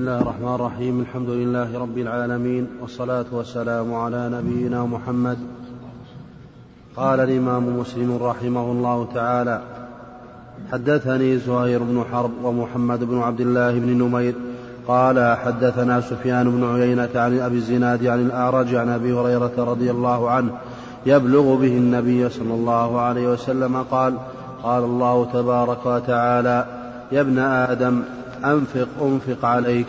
بسم الله الرحمن الرحيم. الحمد لله رب العالمين والصلاة والسلام على نبينا محمد. قال الإمام مسلم رحمه الله تعالى حدثني زهير بن حرب ومحمد بن عبد الله بن نمير قال حدثنا سفيان بن عيينة عن أبي الزناد عن الأعرج عن أبي هريرة رضي الله عنه يبلغ به النبي صلى الله عليه وسلم قال قال الله تبارك وتعالى يا ابن آدم أنفق أنفق عليك.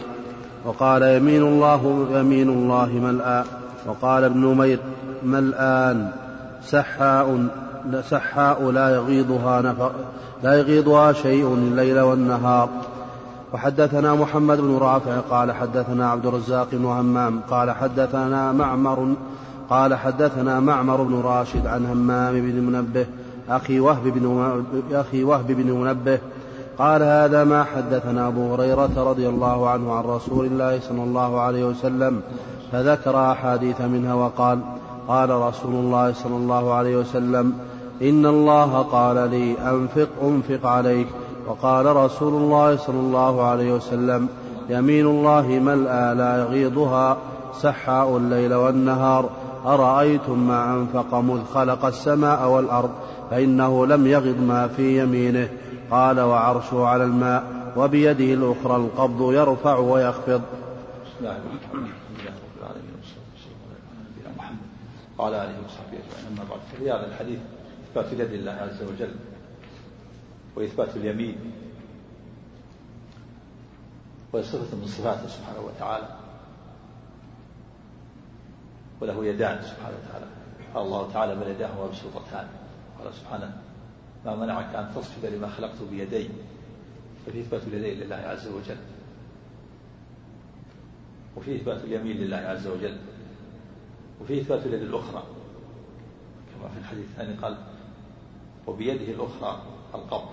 وقال يمين الله يمين الله ملآ وقال ابن نمير ملآن. سحاء سحاء لا يغيضها نفق لا يغيضها شيء الليل والنهار. وحدثنا محمد بن رافع قال حدثنا عبد الرزاق بن همام قال حدثنا معمر قال حدثنا معمر بن راشد عن همام بن منبه أخي وهب بن أخي وهب بن منبه. قال هذا ما حدثنا أبو هريرة رضي الله عنه عن رسول الله صلى الله عليه وسلم فذكر أحاديث منها وقال قال رسول الله صلى الله عليه وسلم إن الله قال لي أنفق أنفق عليك. وقال رسول الله صلى الله عليه وسلم يمين الله ملأى لا يغيضها سحاء الليل والنهار. أرأيتم ما أنفق مذ خلق السماء والأرض؟ فإنه لم يغض ما في يمينه. قال وعرشه على الماء وبيده الأخرى القبض يرفع ويخفض. وعلى آله وصحبه أجمعين أما بعد ففي هذا الحديث إثبات يد الله عز وجل وإثبات اليمين وهي صفة من صفاته سبحانه وتعالى. وله يدان سبحانه وتعالى. قال الله تعالى بل يداه مبسوطتان قال سبحانه ما منعك أن تصفد لما خلقت بيدي ففي إثبات اليدين لله عز وجل. وفي إثبات اليمين لله عز وجل. وفي إثبات اليد الأخرى. كما في الحديث الثاني قال وبيده الأخرى القبض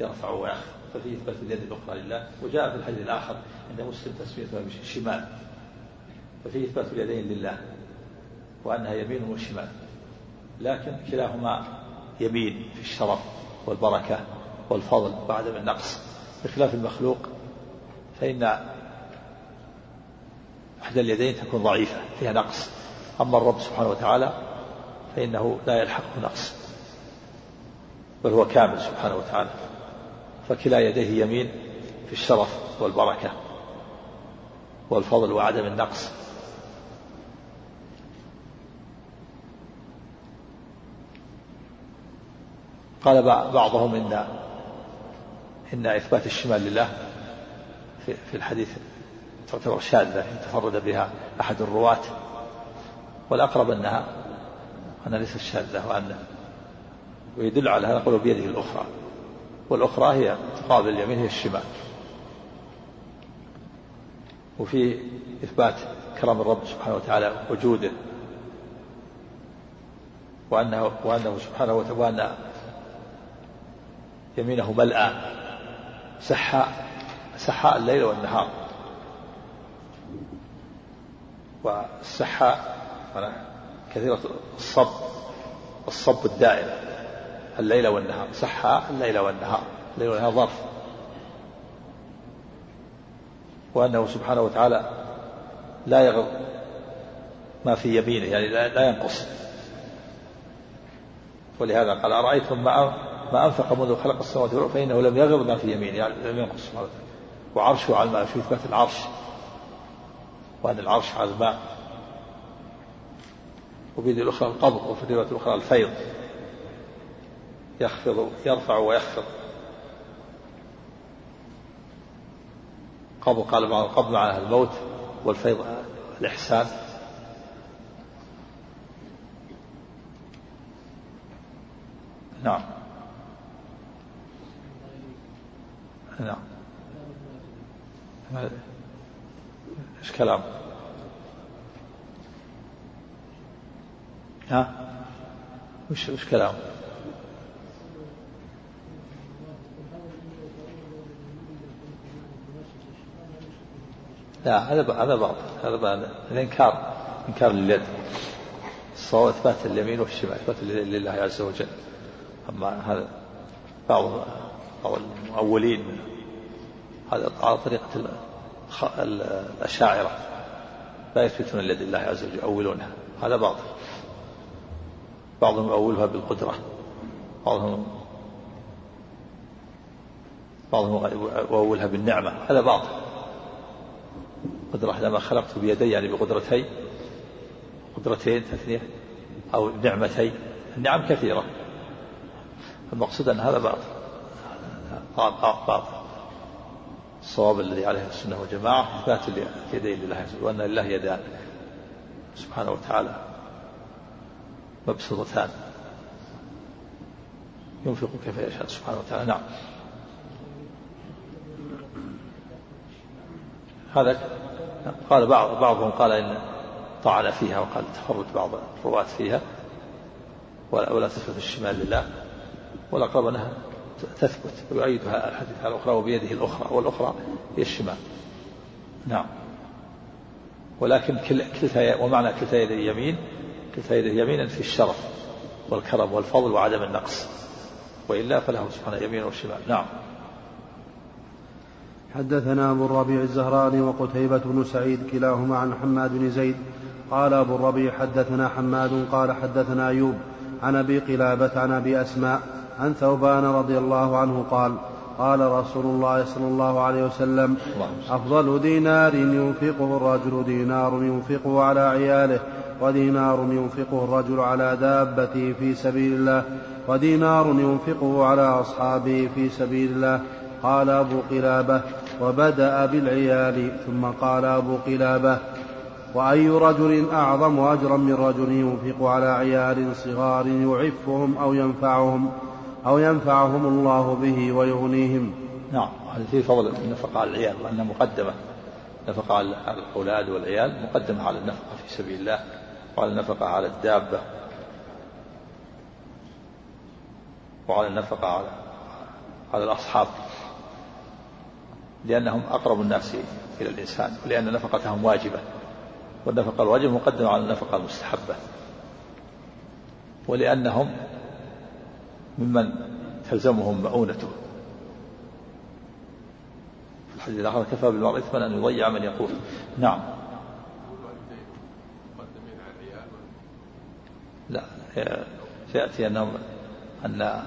يرفع ويخفض. ففي إثبات اليد الأخرى لله. وجاء في الحديث الآخر عند مسلم تسميتها بالشمال. ففي إثبات اليدين لله وأنها يمين وشمال. لكن كلاهما يمين في الشرف والبركة والفضل وعدم النقص بخلاف المخلوق فإن إحدى اليدين تكون ضعيفة فيها نقص. أما الرب سبحانه وتعالى فإنه لا يلحقه نقص بل هو كامل سبحانه وتعالى. فكلا يديه يمين في الشرف والبركة والفضل وعدم النقص. قال بعضهم إن إن إثبات الشمال لله في, في الحديث تعتبر شاذة تفرد بها أحد الرواة والأقرب أنها أنها ليست شاذة وأن ويدل على هذا نقول بيده الأخرى والأخرى هي تقابل اليمين هي الشمال. وفي إثبات كرم الرب سبحانه وتعالى وجوده وأنه وأنه سبحانه وتعالى يمينه ملأى سحاء سحاء الليل والنهار. والسحاء كثيرة الصب الصب الدائم الليل والنهار. سحاء الليل والنهار الليل والنهار ظرف. وأنه سبحانه وتعالى لا يغض ما في يمينه يعني لا ينقص. ولهذا قال أرأيتم ما ما أنفق منذ خلق السماوات والأرض فإنه لم يغض ما في يمينه يعني لم ينقص وعرشه على الماء في إثبات العرش. وأن العرش على الماء. وبيد الأخرى القبض وفي الرواية الأخرى الفيض. يخفض يرفع ويخفض. قبض قال بعض القبض معناها الموت والفيض الإحسان. نعم. نعم. إيش كلام؟ ها؟ وش وش كلام؟ لا هذا هذا باطل. هذا باطل الإنكار. إنكار لليد. الصواب إثبات اليمين والشمال إثبات لله عز وجل. أما هذا بعض بعض المؤولين. هذا على طريقة الأشاعرة. لا يثبتون اليد الله عز وجل يؤولونها. هذا باطل. بعضهم يؤولها بالقدرة. بعضهم بعضهم يؤولها بالنعمة. هذا باطل. قدرة لما خلقت بيدي يعني بقدرتي قدرتين تثنية أو نعمتين النعم كثيرة. المقصود أن هذا باطل. الصواب الذي عليه السنة والجماعة إثبات اليدين لله عز وأن لله يدان سبحانه وتعالى. مبسوطتان. ينفق كيف يشاء سبحانه وتعالى. نعم. هذا قال بعض بعضهم قال إن طعن فيها وقال تفرد بعض الرواة فيها ولا تثبت الشمال لله والأقرب أنها تثبت ويؤيدها الحديث الأخرى وبيده الأخرى والأخرى هي الشمال. نعم. ولكن كلتا ومعنى كلتا يدي اليمين كلتا يدي يمينا في الشرف والكرم والفضل وعدم النقص. وإلا فله سبحانه يمين وشمال. نعم. حدثنا أبو الربيع الزهراني وقتيبة بن سعيد كلاهما عن حماد بن زيد. قال أبو الربيع حدثنا حماد قال حدثنا أيوب عن أبي قلابة عن أبي أسماء عن ثوبان رضي الله عنه قال قال رسول الله صلى الله عليه وسلم أفضل دينار ينفقه الرجل دينار ينفقه على عياله ودينار ينفقه الرجل على دابته في سبيل الله ودينار ينفقه على أصحابه في سبيل الله. قال أبو قلابة وبدأ بالعيال ثم قال أبو قلابة وأي رجل أعظم أجرا من رجل ينفق على عيال صغار يعفهم أو ينفعهم؟ أو ينفعهم الله به ويغنيهم. نعم هذا في فضل النفقة على العيال وأنها مقدمة. نفقة على الأولاد والعيال مقدمة على النفقة في سبيل الله وعلى النفقة على الدابة. وعلى النفقة على على الأصحاب. لأنهم أقرب الناس إلى الإنسان ولأن نفقتهم واجبة. والنفقة الواجبة مقدمة على النفقة المستحبة. ولأنهم ممن تلزمهم مؤونته. في الحديث الآخر كفى بالمرء إثما أن يضيع من يقول. نعم. لا سيأتي أنهم أن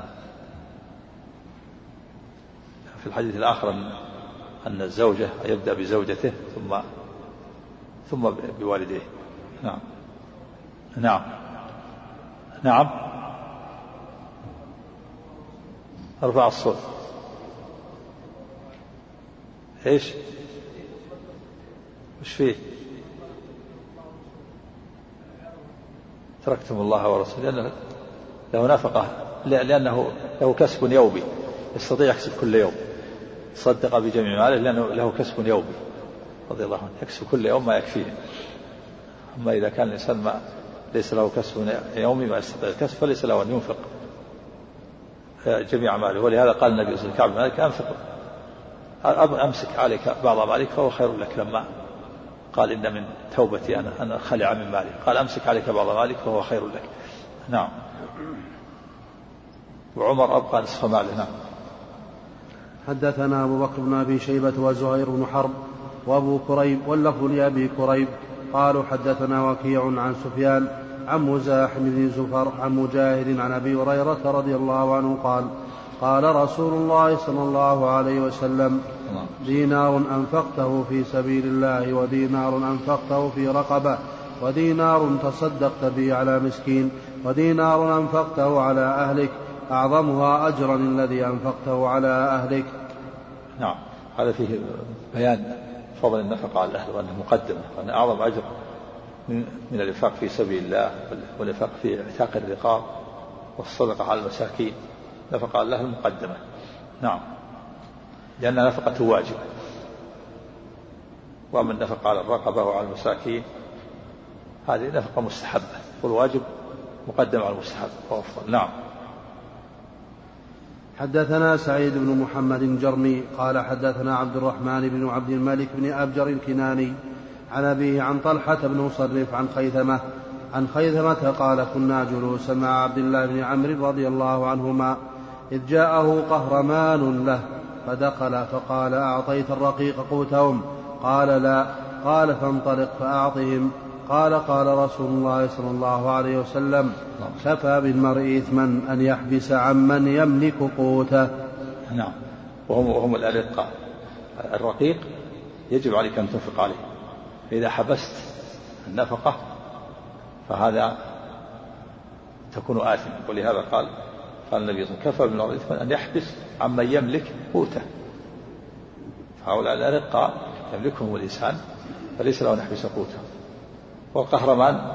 في الحديث الآخر أن الزوجة يبدأ بزوجته ثم ثم بوالديه. نعم. نعم. نعم. أرفع الصوت. إيش؟ وش فيه؟ تركتم الله ورسوله. لأنه له نفقة لأنه له كسب يومي. يستطيع يكسب كل يوم. صدق بجميع ماله لأنه له كسب يومي. رضي الله عنه. يكسب كل يوم ما يكفيه. أما إذا كان الإنسان ما ليس له كسب يومي ما يستطيع الكسب فليس له أن ينفق. جميع ماله ولهذا قال النبي صلى الله عليه وسلم أنفق أمسك عليك بعض مالك فهو خير لك. لما قال إن من توبتي أنا أن خلع من مالي. قال أمسك عليك بعض مالك فهو خير لك. نعم. وعمر أبقى نصف ماله. نعم. حدثنا أبو بكر بن أبي شيبة وزهير بن حرب وأبو كريب واللفظ لأبي كريب. قالوا حدثنا وكيع عن سفيان عن مزاحم بن زفر عن مجاهد عن أبي هريرة رضي الله عنه قال قال رسول الله صلى الله عليه وسلم دينار أنفقته في سبيل الله ودينار أنفقته في رقبة ودينار تصدقت به على مسكين ودينار أنفقته على أهلك أعظمها أجرا الذي أنفقته على أهلك. نعم هذا فيه بيان فضل النفقة على الأهل وأنه مقدمة وأن أعظم أجر. من الإنفاق في سبيل الله والإنفاق في إعتاق الرقاب والصدقة على المساكين. نفقة على الأهل مقدمة نعم. لأن نفقة واجبة وأما النفقة على الرقبة وعلى المساكين هذه نفقة مستحبة. والواجب مقدم على المستحب. وأفضل. نعم. حدثنا سعيد بن محمد الجرمي قال حدثنا عبد الرحمن بن عبد الملك بن أبجر الكناني عن أبيه عن طلحة بن مصرف عن خيثمة عن خيثمة قال كنا جلوسا مع عبد الله بن عمرو رضي الله عنهما إذ جاءه قهرمان له فدخل فقال أعطيت الرقيق قوتهم؟ قال لا. قال فانطلق فأعطهم. قال قال رسول الله صلى الله عليه وسلم كفى بالمرء إثما أن يحبس عمن يملك قوته. نعم. وهم, وهم الأرقاء. الرقيق يجب عليك أن تنفق عليه. فإذا حبست النفقة فهذا تكون آثما. ولهذا قال قال النبي صلى الله عليه وسلم كفى إثما أن يحبس عمن يملك قوته فهؤلاء الأرقاء يملكهم الإنسان فليس له أن يحبس قوته. والقهرمان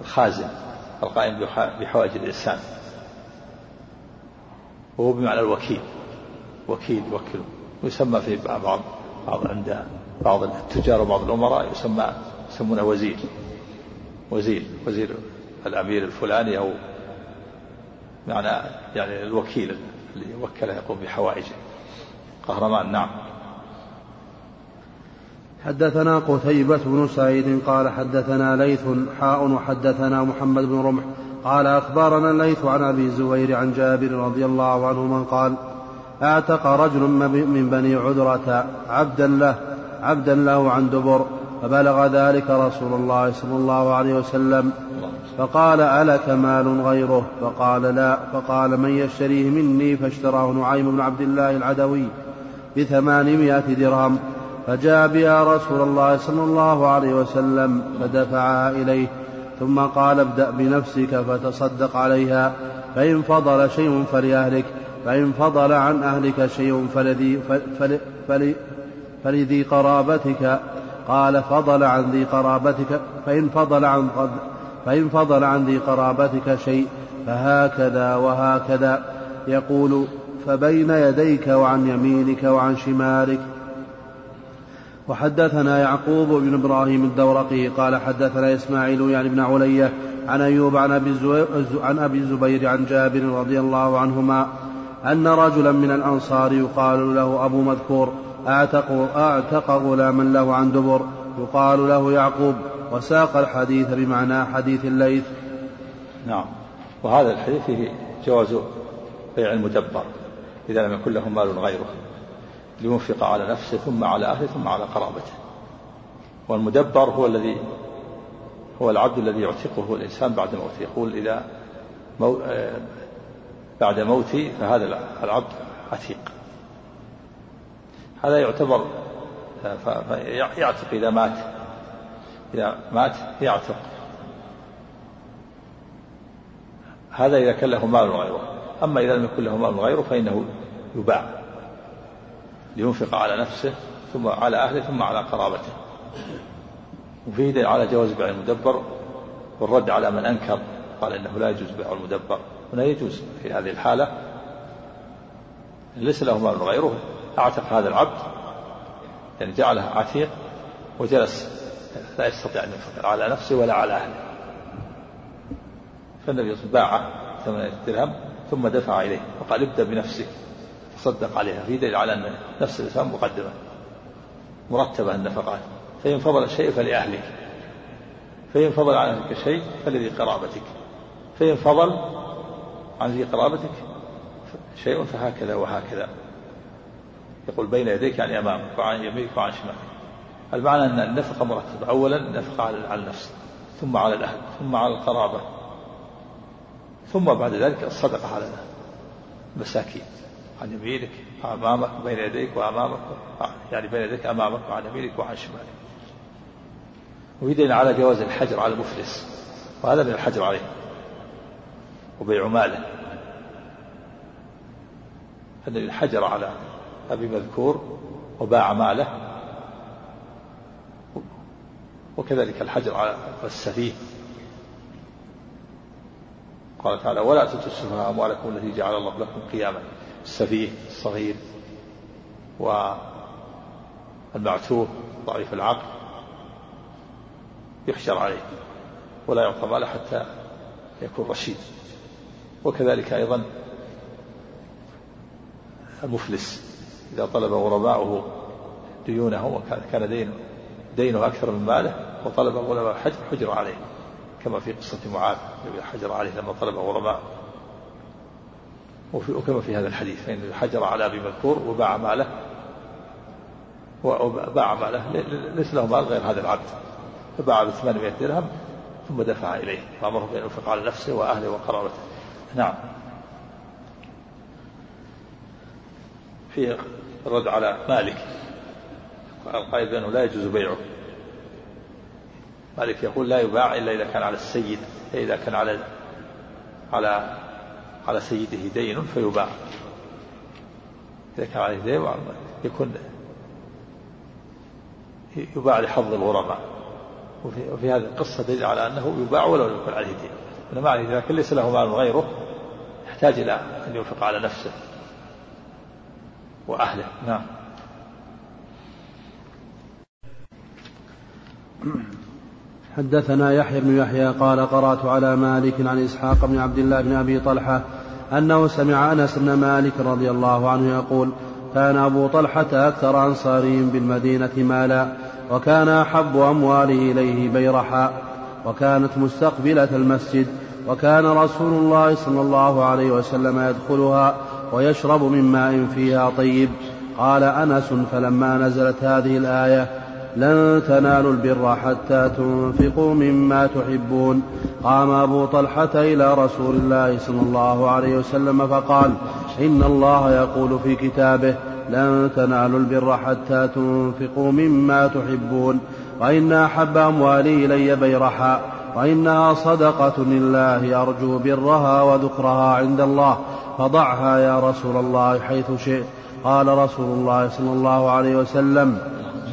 الخازن القائم بحوائج الإنسان. وهو بمعنى الوكيل. وكيل يوكله ويسمى في بعض بعض عند بعض التجار وبعض الأمراء يسمى يسمونه وزير. وزير وزير الأمير الفلاني أو معنى يعني الوكيل اللي وكله يقوم بحوائجه. قهرمان نعم. حدثنا قتيبة بن سعيد قال حدثنا ليث حاء وحدثنا محمد بن رمح قال أخبرنا الليث عن أبي الزبير عن جابر رضي الله عنه من قال اعتق رجل من بني عذرة عبدا له عبدا له عن دبر فبلغ ذلك رسول الله صلى الله عليه وسلم. فقال ألك مال غيره؟ فقال لا. فقال من يشتريه مني؟ فاشتراه نعيم بن عبد الله العدوي بثمانمائة درهم. فجاء بها رسول الله صلى الله عليه وسلم فدفعها إليه ثم قال ابدأ بنفسك فتصدق عليها فإن فضل شيء فلأهلك فإن فضل عن أهلك شيء فلذي, فل فل فلذي قرابتك قال فضل عن ذي قرابتك فإن فضل عن فإن فضل عن ذي قرابتك شيء فهكذا وهكذا. يقول فبين يديك وعن يمينك وعن شمالك. وحدثنا يعقوب بن إبراهيم الدورقي قال حدثنا إسماعيل يعني بن علية عن أيوب عن أبي عن أبي الزبير عن جابر رضي الله عنهما أن رجلا من الأنصار يقال له أبو مذكور اعتق أعتق غلاما له عن دبر يقال له يعقوب وساق الحديث بمعنى حديث الليث. نعم وهذا الحديث فيه جواز بيع المدبر إذا لم يكن له مال غيره لينفق على نفسه ثم على أهله ثم على قرابته والمدبر هو الذي هو العبد الذي يعتقه الإنسان بعد موته يقول إذا مو آه، بعد موتي فهذا العبد عتيق. هذا يعتبر يعتق إذا مات. إذا مات يعتق. هذا إذا كان له مال غيره أما إذا لم يكن له مال غيره فإنه يباع. لينفق على نفسه ثم على أهله ثم على قرابته. وفيه على جواز بيع المدبر والرد على من أنكر قال إنه لا يجوز بيع المدبر. هنا يجوز في هذه الحالة. ليس له مال غيره أعتق هذا العبد. يعني جعله عتيق وجلس. لا يستطيع أن ينفق على نفسه ولا على أهله. فالنبي باعه ثمانية درهم ثم دفع إليه وقال ابدأ بنفسك. تصدق عليها. في دليل على أن نفس الإنسان مقدمة. مرتبة النفقات. فإن فضل شيء فلأهلك. فإن فضل عن أهلك شيء فلذي قرابتك. فإن فضل عن ذي قرابتك؟ شيء فهكذا وهكذا. يقول بين يديك يعني أمامك وعن يمينك وعن شمالك. المعنى أن النفقة مرتبة. أولا النفقة على النفس ثم على الأهل ثم على القرابة ثم بعد ذلك الصدقة على المساكين عن يمينك أمامك بين يديك وأمامك يعني بين يديك أمامك وعن يمينك وعن شمالك. ويدل على جواز الحجر على المفلس وهذا من الحجر عليه وبيع ماله. أن الحجر على أبي مذكور وباع ماله. وكذلك الحجر على السفيه قال تعالى ولا تؤتوا أموالكم التي جعل الله لكم قياما. السفيه الصغير والمعتوه ضعيف العقل. يحشر عليه. ولا يعطى ماله حتى يكون رشيد. وكذلك أيضا المفلس إذا طلب غرباؤه ديونه وكان كان دينه دينه أكثر من ماله وطلب غرباء حجر حجر عليه كما في قصة معاذ الذي حجر عليه لما طلب غرباء. وكما في هذا الحديث فإن حجر على أبي مذكور وباع ماله وباع ماله ليس له مال غير هذا العبد. فباع ب 800 درهم ثم دفع إليه فأمره بأن ينفق على نفسه وأهله وقرابته. نعم. في الرد على مالك. القائل بأنه لا يجوز بيعه. مالك يقول لا يباع إلا إذا كان على السيد إذا كان على على على سيده دين فيباع. إذا كان عليه دين يكون يباع لحظ الغرماء وفي, وفي هذه القصة دليل على أنه يباع ولو لم يكن عليه دين. إنما عليه لكن ليس له مال غيره يحتاج إلى أن ينفق على نفسه وأهله. نعم. حدثنا يحيى بن يحيى قال قرأت على مالك عن إسحاق بن عبد الله بن أبي طلحة أنه سمع أنس بن مالك رضي الله عنه يقول كان أبو طلحة أكثر انصارهم بالمدينة مالا وكان أحب أمواله إليه بيرحاء وكانت مستقبلة المسجد وكان رسول الله صلى الله عليه وسلم يدخلها ويشرب من ماء فيها طيب. قال أنس فلما نزلت هذه الآية لن تنالوا البر حتى تنفقوا مما تحبون قام أبو طلحة إلى رسول الله صلى الله عليه وسلم فقال إن الله يقول في كتابه لن تنالوا البر حتى تنفقوا مما تحبون وإن أحب أموالي إلي بيرحا وإنها صدقة لله أرجو برها وذكرها عند الله فضعها يا رسول الله حيث شئت. قال رسول الله صلى الله عليه وسلم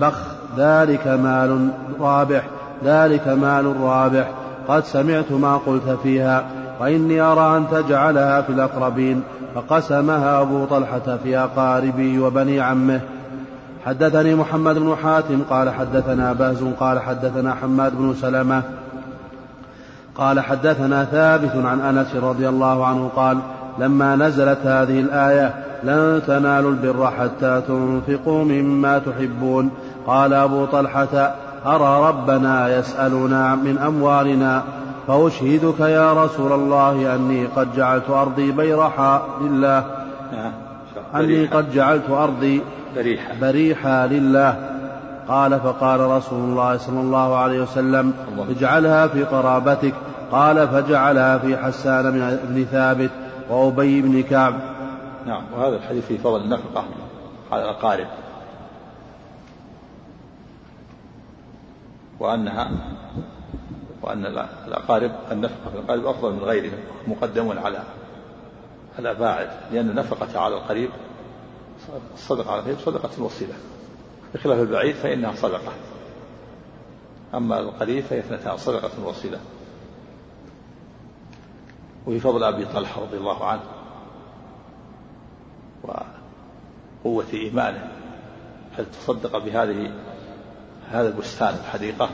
بخ ذلك مال رابح ذلك مال رابح. قد سمعت ما قلت فيها وإني أرى أن تجعلها في الأقربين. فقسمها أبو طلحة في أقاربي وبني عمه. حدثني محمد بن حاتم قال حدثنا باز قال حدثنا حماد بن سلمة قال حدثنا ثابت عن أنس رضي الله عنه قال لما نزلت هذه الآية لن تنالوا البر حتى تنفقوا مما تحبون قال أبو طلحة أرى ربنا يسألنا من أموالنا فأشهدك يا رسول الله أني قد جعلت أرضي بيرحا لله نعم. أني قد جعلت أرضي بريحة, بريحة لله. قال فقال رسول الله صلى الله عليه وسلم اجعلها في قرابتك. قال فجعلها في حسان بن ثابت وأبي بن كعب. نعم وهذا الحديث في فضل النفقة على الأقارب وأنها وأن الأقارب النفقة في الأقارب أفضل من غيرهم مقدم على الأباعد لأن النفقة على القريب الصدقة على القريب صدقة الوصيلة. بخلاف البعيد فإنها صدقة. أما القريب فهي اثنتان صدقة الوصيلة وفي فضل أبي طلحة رضي الله عنه وقوة إيمانه هل تصدق بهذه هذا البستان الحديقة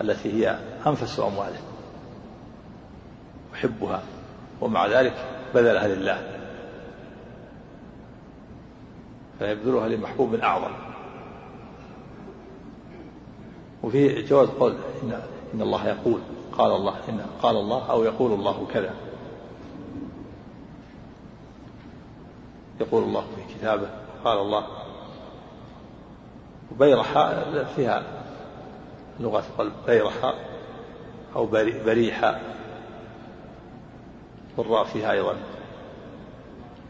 التي هي أنفس أمواله يحبها ومع ذلك بذلها لله. فيبذلها لمحبوب أعظم. وفي جواز قول إن, إن الله يقول قال الله إن قال الله أو يقول الله كذا. يقول الله في كتابه قال الله. وبيرحاء فيها لغة القلب بيرحاء أو بريحة والراء فيها أيضا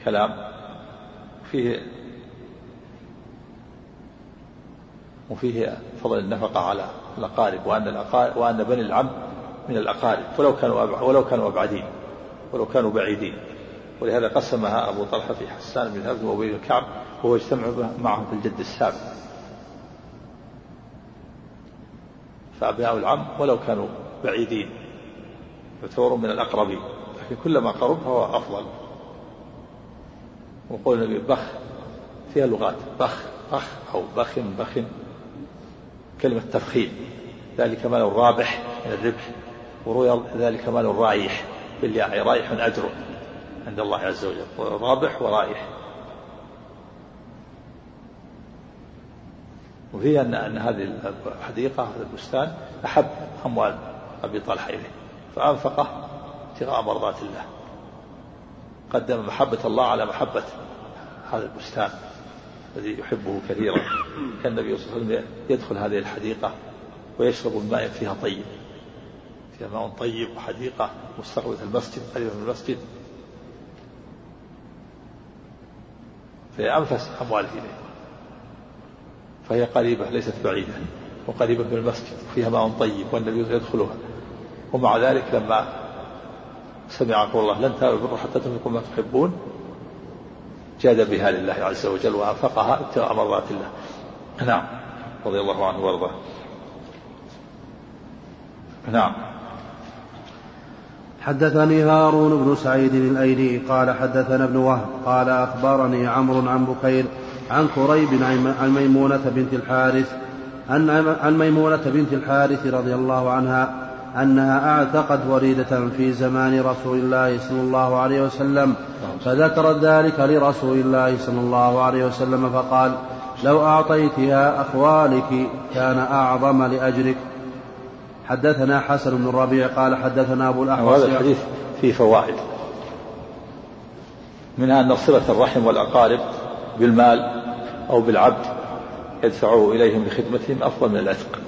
كلام. فيه وفيه فضل النفقة على الأقارب وأن الأقارب وأن بني العم من الأقارب ولو كانوا ولو كانوا أبعدين ولو كانوا بعيدين. ولهذا قسمها أبو طلحة في حسان بن ثابت وأبي بن كعب وهو اجتمع معهم في الجد السابق فأبناء العم ولو كانوا بعيدين يعتبرون من الأقربين لكن كلما قرب فهو أفضل. وقول النبي بخ فيها لغات بخ بخ أو بخ بخ كلمة تفخيم ذلك مال رابح من الربح وروي ذلك مال رايح بالياء رايح أجر عند الله عز وجل رابح ورائح. وفيه أن أن هذه الحديقة هذا البستان أحب أموال أبي طلحة إليه فأنفقه ابتغاء مرضات الله. قدم محبة الله على محبة هذا البستان. الذي يحبه كثيرا. كان النبي صلى الله عليه وسلم يدخل هذه الحديقة ويشرب الماء فيها طيب. فيها ماء طيب وحديقة مستقبلة المسجد قريبة من المسجد. فهي أنفس أمواله إليه. فهي قريبة ليست بعيدة وقريبة من المسجد فيها ماء طيب والنبي يدخلها. ومع ذلك لما سمع قول الله لن تنالوا البر حتى تنفقوا ما تحبون جاد بها لله عز وجل وأنفقها ابتغاء مرضات الله. نعم. رضي الله عنه وارضاه. نعم. حدثني هارون بن سعيد الأيلي قال حدثنا ابن وهب قال أخبرني عمرو عن بكير عن كريب عن ميمونة بنت الحارث عن ميمونة بنت الحارث رضي الله عنها أنها أعتقت وليدة في زمان رسول الله صلى الله عليه وسلم فذكرت ذلك لرسول الله صلى الله عليه وسلم فقال لو أعطيتها أخوالك كان أعظم لأجرك. حدثنا حسن بن الربيع قال حدثنا أبو الأحوص. وهذا الحديث فيه فوائد. منها أن صلة الرحم والأقارب بالمال أو بالعبد يدفعه إليهم لخدمتهم أفضل من العتق.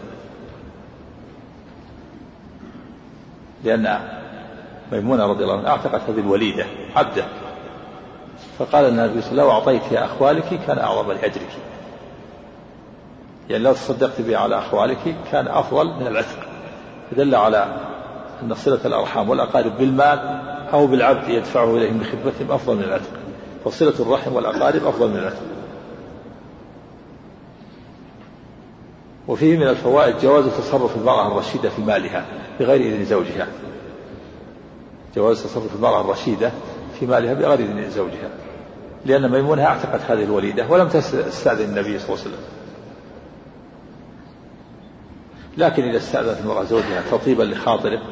لأن ميمونة رضي الله عنها أعتقت هذه الوليدة عبده. فقال النبي صلى الله عليه وسلم لو أعطيتها أخوالك كان أعظم لأجرك يعني لو تصدقت بها على أخوالك كان أفضل من العتق. دل على أن صلة الأرحام والأقارب بالمال أو بالعبد يدفعه إليهم بخدمتهم أفضل من العتق. فصلة الرحم والأقارب أفضل من العتق. وفيه من الفوائد جواز تصرف المرأة الرشيدة في مالها بغير إذن زوجها. جواز تصرف المرأة الرشيدة في مالها بغير إذن زوجها. لأن ميمونة أعتقت هذه الوليدة ولم تستأذن النبي صلى الله عليه وسلم. لكن إذا استأذنت المرأة زوجها تطيبا لخاطره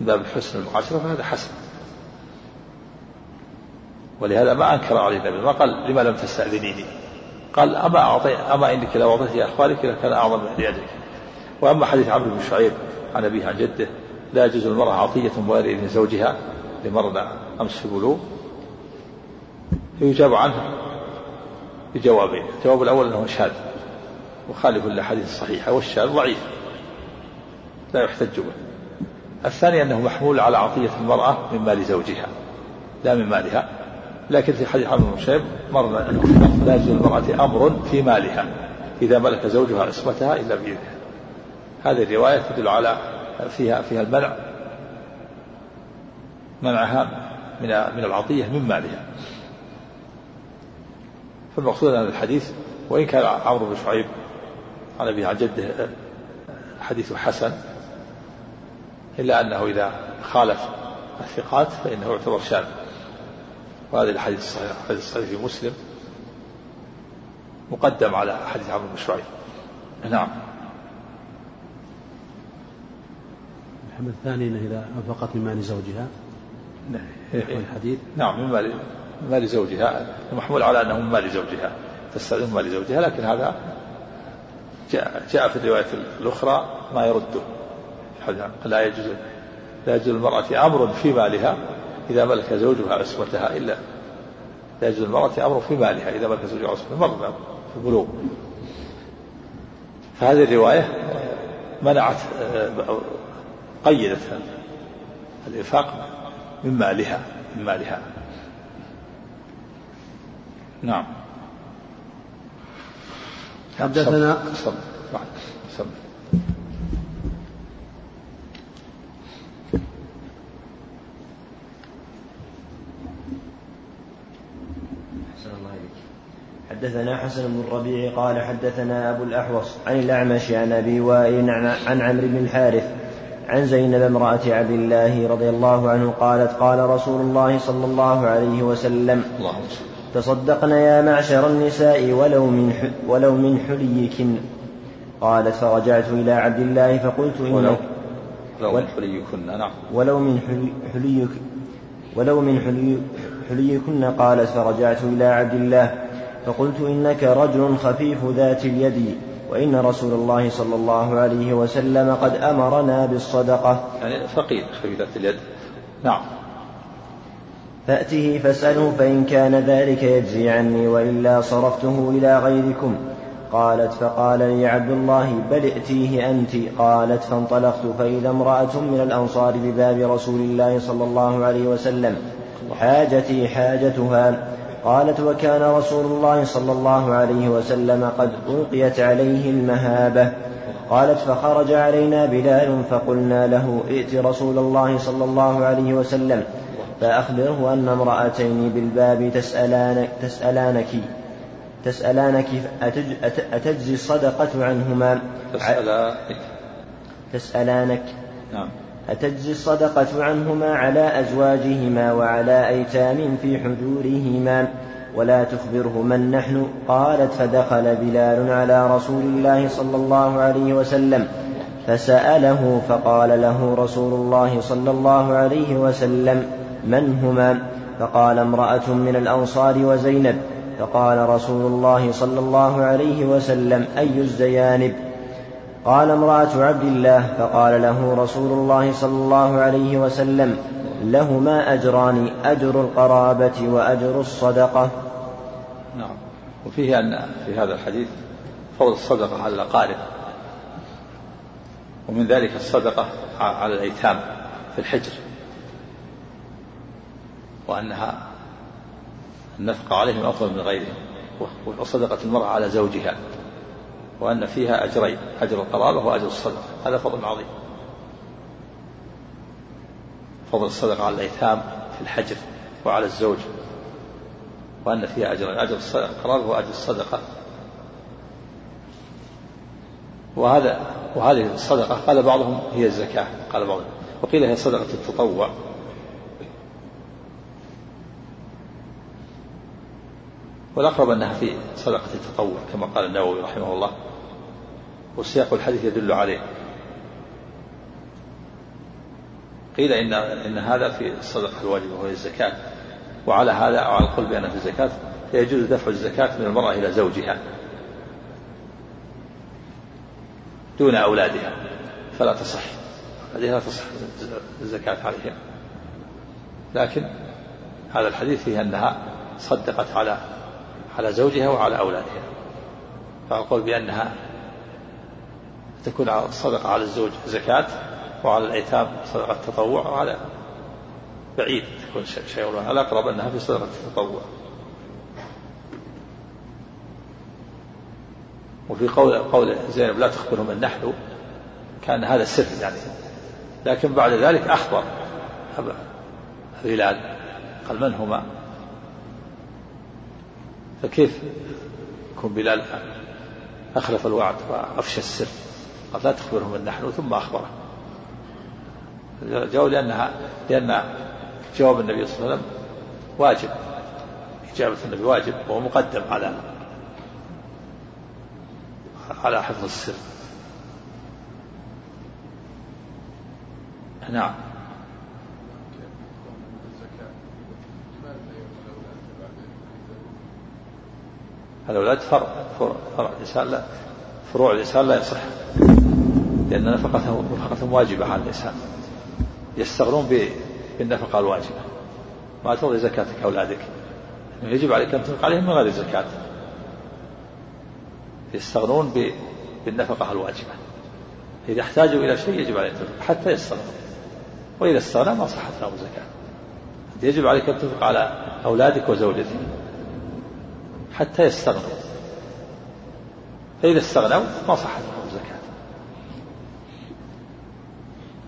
من باب حسن المعاشرة فهذا حسن. ولهذا ما أنكر عليه النبي ما قال لما لم تستأذنيني؟ قال أما أعطي أما إنك لو أعطيت أخبارك لكان أعظم من لأجلك وأما حديث عمرو بن شعيب عن أبيه عن جده لا يجوز المرأة عطية بغير إذن زوجها لمرنا أمس في بلوغ يجاب عنه بجوابين الجواب الأول أنه شاذ مخالف للأحاديث الصحيحة والشاذ ضعيف لا يحتج به. الثاني أنه محمول على عطية المرأة من مال زوجها لا من مالها. لكن في حديث عمرو بن مرنا أنه لا يجوز للمرأة أمر في مالها إذا ملك زوجها عصمتها إلا بإذنها هذه الرواية تدل على فيها فيها المنع منعها من من العطية من مالها. فالمقصود أن الحديث وإن كان عمرو بن شعيب عن أبيه عن جده حديث حسن إلا أنه إذا خالف الثقات فإنه يعتبر شاذ. وهذا الحديث الصحيح الحديث الصحيح في مسلم مقدم على حديث عمرو بن شعيب. نعم. الحمد الثاني إنه إذا أنفقت من مال زوجها. نحو الحديث. نعم من مال مال زوجها. محمول على أنه من مال زوجها تستأذن من مال زوجها لكن هذا جاء جاء في الرواية الأخرى ما يرده. لا يجوز لا يجوز للمرأة أمر في مالها إذا ملك زوجها عصمتها إلا لا يجوز للمرأة أمر في مالها إذا ملك زوجها عصمتها مر في البلوغ. فهذه الرواية منعت قيدت الإنفاق من مالها من مالها. نعم. حدثنا صب صب حدثنا حسن بن الربيع قال حدثنا أبو الأحوص عن الأعمش عن أبي وائل عن عمرو بن الحارث عن زينب امرأة عبد الله رضي الله عنه قالت قال رسول الله صلى الله عليه وسلم تصدقن يا معشر النساء ولو من ولو من حليكن. قالت فرجعت إلى عبد الله فقلت إنك ولو من حليكن نعم. ولو من حليك ولو من حلي حليكن قالت فرجعت إلى عبد الله. فقلت إنك رجل خفيف ذات اليد وإن رسول الله صلى الله عليه وسلم قد أمرنا بالصدقة. يعني فقير خفيف ذات اليد. نعم. فأته فاسأله فإن كان ذلك يجزي عني وإلا صرفته إلى غيركم. قالت فقال لي عبد الله بل ائتيه أنت؟ قالت فانطلقت فإذا امرأة من الأنصار بباب رسول الله صلى الله عليه وسلم. حاجتي حاجتها. قالت وكان رسول الله صلى الله عليه وسلم قد ألقيت عليه المهابة. قالت فخرج علينا بلال فقلنا له ائت رسول الله صلى الله عليه وسلم فأخبره أن امرأتين بالباب تسألانك, تسألانك تسألانك أتجزي الصدقة عنهما؟ تسألانك. نعم. أتجزي الصدقة عنهما على أزواجهما وعلى أيتام في حجورهما ولا تخبره من نحن قالت فدخل بلال على رسول الله صلى الله عليه وسلم فسأله فقال له رسول الله صلى الله عليه وسلم من هما؟ فقال امرأة من الأنصار وزينب. فقال رسول الله صلى الله عليه وسلم أي الزيانب؟ قال امرأة عبد الله فقال له رسول الله صلى الله عليه وسلم لهما أجران أجر القرابة وأجر الصدقة. نعم. وفيه أن في هذا الحديث فضل الصدقة على الأقارب. ومن ذلك الصدقة على الأيتام في الحجر. وأنها النفقة عليهم أفضل من غيرهم وصدقة المرأة على زوجها. وأن فيها أجرين أجر القرابة وأجر الصدقة. هذا فضل عظيم. فضل الصدقة على الأيتام في الحجر وعلى الزوج. وأن فيها أجرين أجر القرابة وأجر الصدقة. وهذا وهذه الصدقة قال بعضهم هي الزكاة قال بعضهم. وقيل هي صدقة التطوع. والأقرب أنها في صدقة التطوع كما قال النووي رحمه الله وسياق الحديث يدل عليه. قيل إن إن هذا في الصدقة الواجبة وهي الزكاة وعلى هذا أو على القول بأنها في الزكاة فيجوز دفع الزكاة من المرأة إلى زوجها دون أولادها فلا تصح. هذه لا تصح الزكاة عليهم لكن هذا الحديث فيه أنها صدقت على على زوجها وعلى أولادها. فأقول بأنها تكون الصدقة على الزوج زكاة وعلى الأيتام صدقة تطوع وعلى بعيد تكون شيء الأقرب أنها في صدقة التطوع وفي قول قول زينب لا تخبرهم نحن كان هذا سر يعني. لكن بعد ذلك أخبر هلال. قال من هما؟ فكيف؟ يكون بلال أخلف الوعد وأفشى السر. قال لا تخبرهم من نحن ثم أخبره. جاءوا لأنها لأن جواب النبي صلى الله عليه وسلم واجب. إجابة النبي واجب وهو مقدم على على حفظ السر. نعم. الأولاد فرع فرع الإنسان لا فروع الإنسان لا يصح لأن نفقته نفقة واجبة على الإنسان. يستغنون بالنفقة الواجبة. ما ترضي زكاتك أولادك. يجب عليك أن تنفق عليهم من غير زكاة. يستغنون بالنفقة الواجبة. إذا احتاجوا إلى شيء يجب عليك تنفق حتى يستغنوا. وإذا استغنى ما صحت لهم زكاة يجب عليك أن تنفق على أولادك وزوجتك. حتى يستغنوا. فإذا استغنوا ما صحت لهم الزكاة.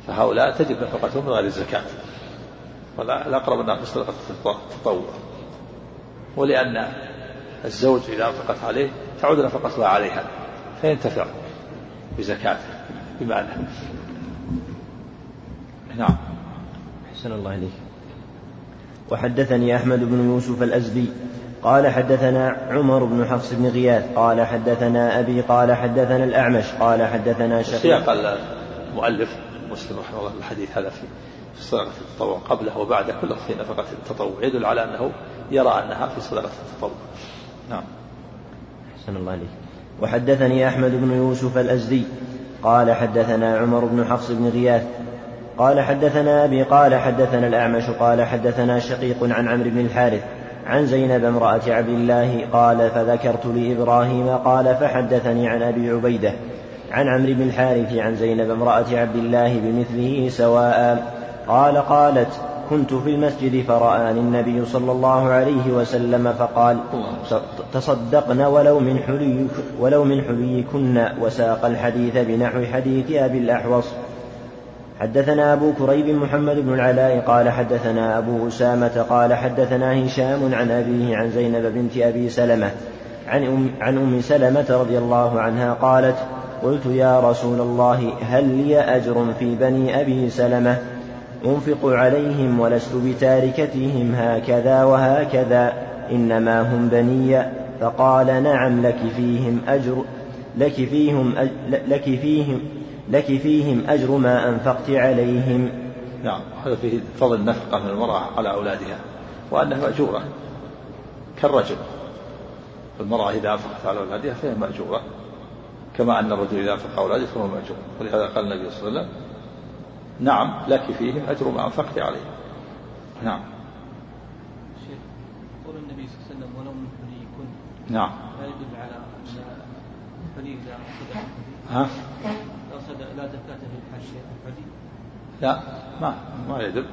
فهؤلاء تجب نفقتهم من غير الزكاة. والأقرب أنها صدقة التطوع. ولأن الزوج إذا أنفقت عليه تعود نفقتها عليها فينتفع بزكاته بمعنى نعم. أحسن الله إليك. وحدثني أحمد بن يوسف الأزدي. قال حدثنا عمر بن حفص بن غياث قال حدثنا أبي قال حدثنا الأعمش قال حدثنا شقيق. سياق المؤلف مسلم رحمه الله الحديث هذا في صدقة التطوع قبله وبعده كله في نفقة التطوع يدل على أنه يرى أنها في صدقة التطوع. نعم. أحسن الله عليك وحدثني أحمد بن يوسف الأزدي قال حدثنا عمر بن حفص بن غياث. قال حدثنا أبي قال حدثنا الأعمش قال حدثنا شقيق عن عمرو بن الحارث. عن زينب امرأة عبد الله قال فذكرت لإبراهيم قال فحدثني عن أبي عبيدة عن عمرو بن الحارث عن زينب امرأة عبد الله بمثله سواء قال قالت كنت في المسجد فرآني النبي صلى الله عليه وسلم فقال تصدقن ولو من حلي ولو من حليكن وساق الحديث بنحو حديث أبي الأحوص حدثنا أبو كريب محمد بن العلاء قال حدثنا أبو أسامة قال حدثنا هشام عن أبيه عن زينب بنت أبي سلمة عن أم, عن أم سلمة رضي الله عنها قالت قلت يا رسول الله هل لي أجر في بني أبي سلمة؟ أنفق عليهم ولست بتاركتهم هكذا وهكذا إنما هم بني. فقال نعم لك فيهم أجر لك فيهم أج لك فيهم لك فيهم أجر ما أنفقت عليهم. نعم هذا فيه فضل النفقة من المرأة على أولادها وأنها مأجورة كالرجل. المرأة إذا أنفقت على أولادها فهي مأجورة كما أن الرجل إذا أنفق أولاده فهو مأجور. ولهذا قال النبي صلى الله عليه وسلم نعم لك فيهم أجر ما أنفقت عليهم. نعم. شيخ قول النبي صلى الله عليه وسلم ولو من حليكن نعم. لا يدل على أن الحلي إذا أخذ ها؟ لا ما ما يدل.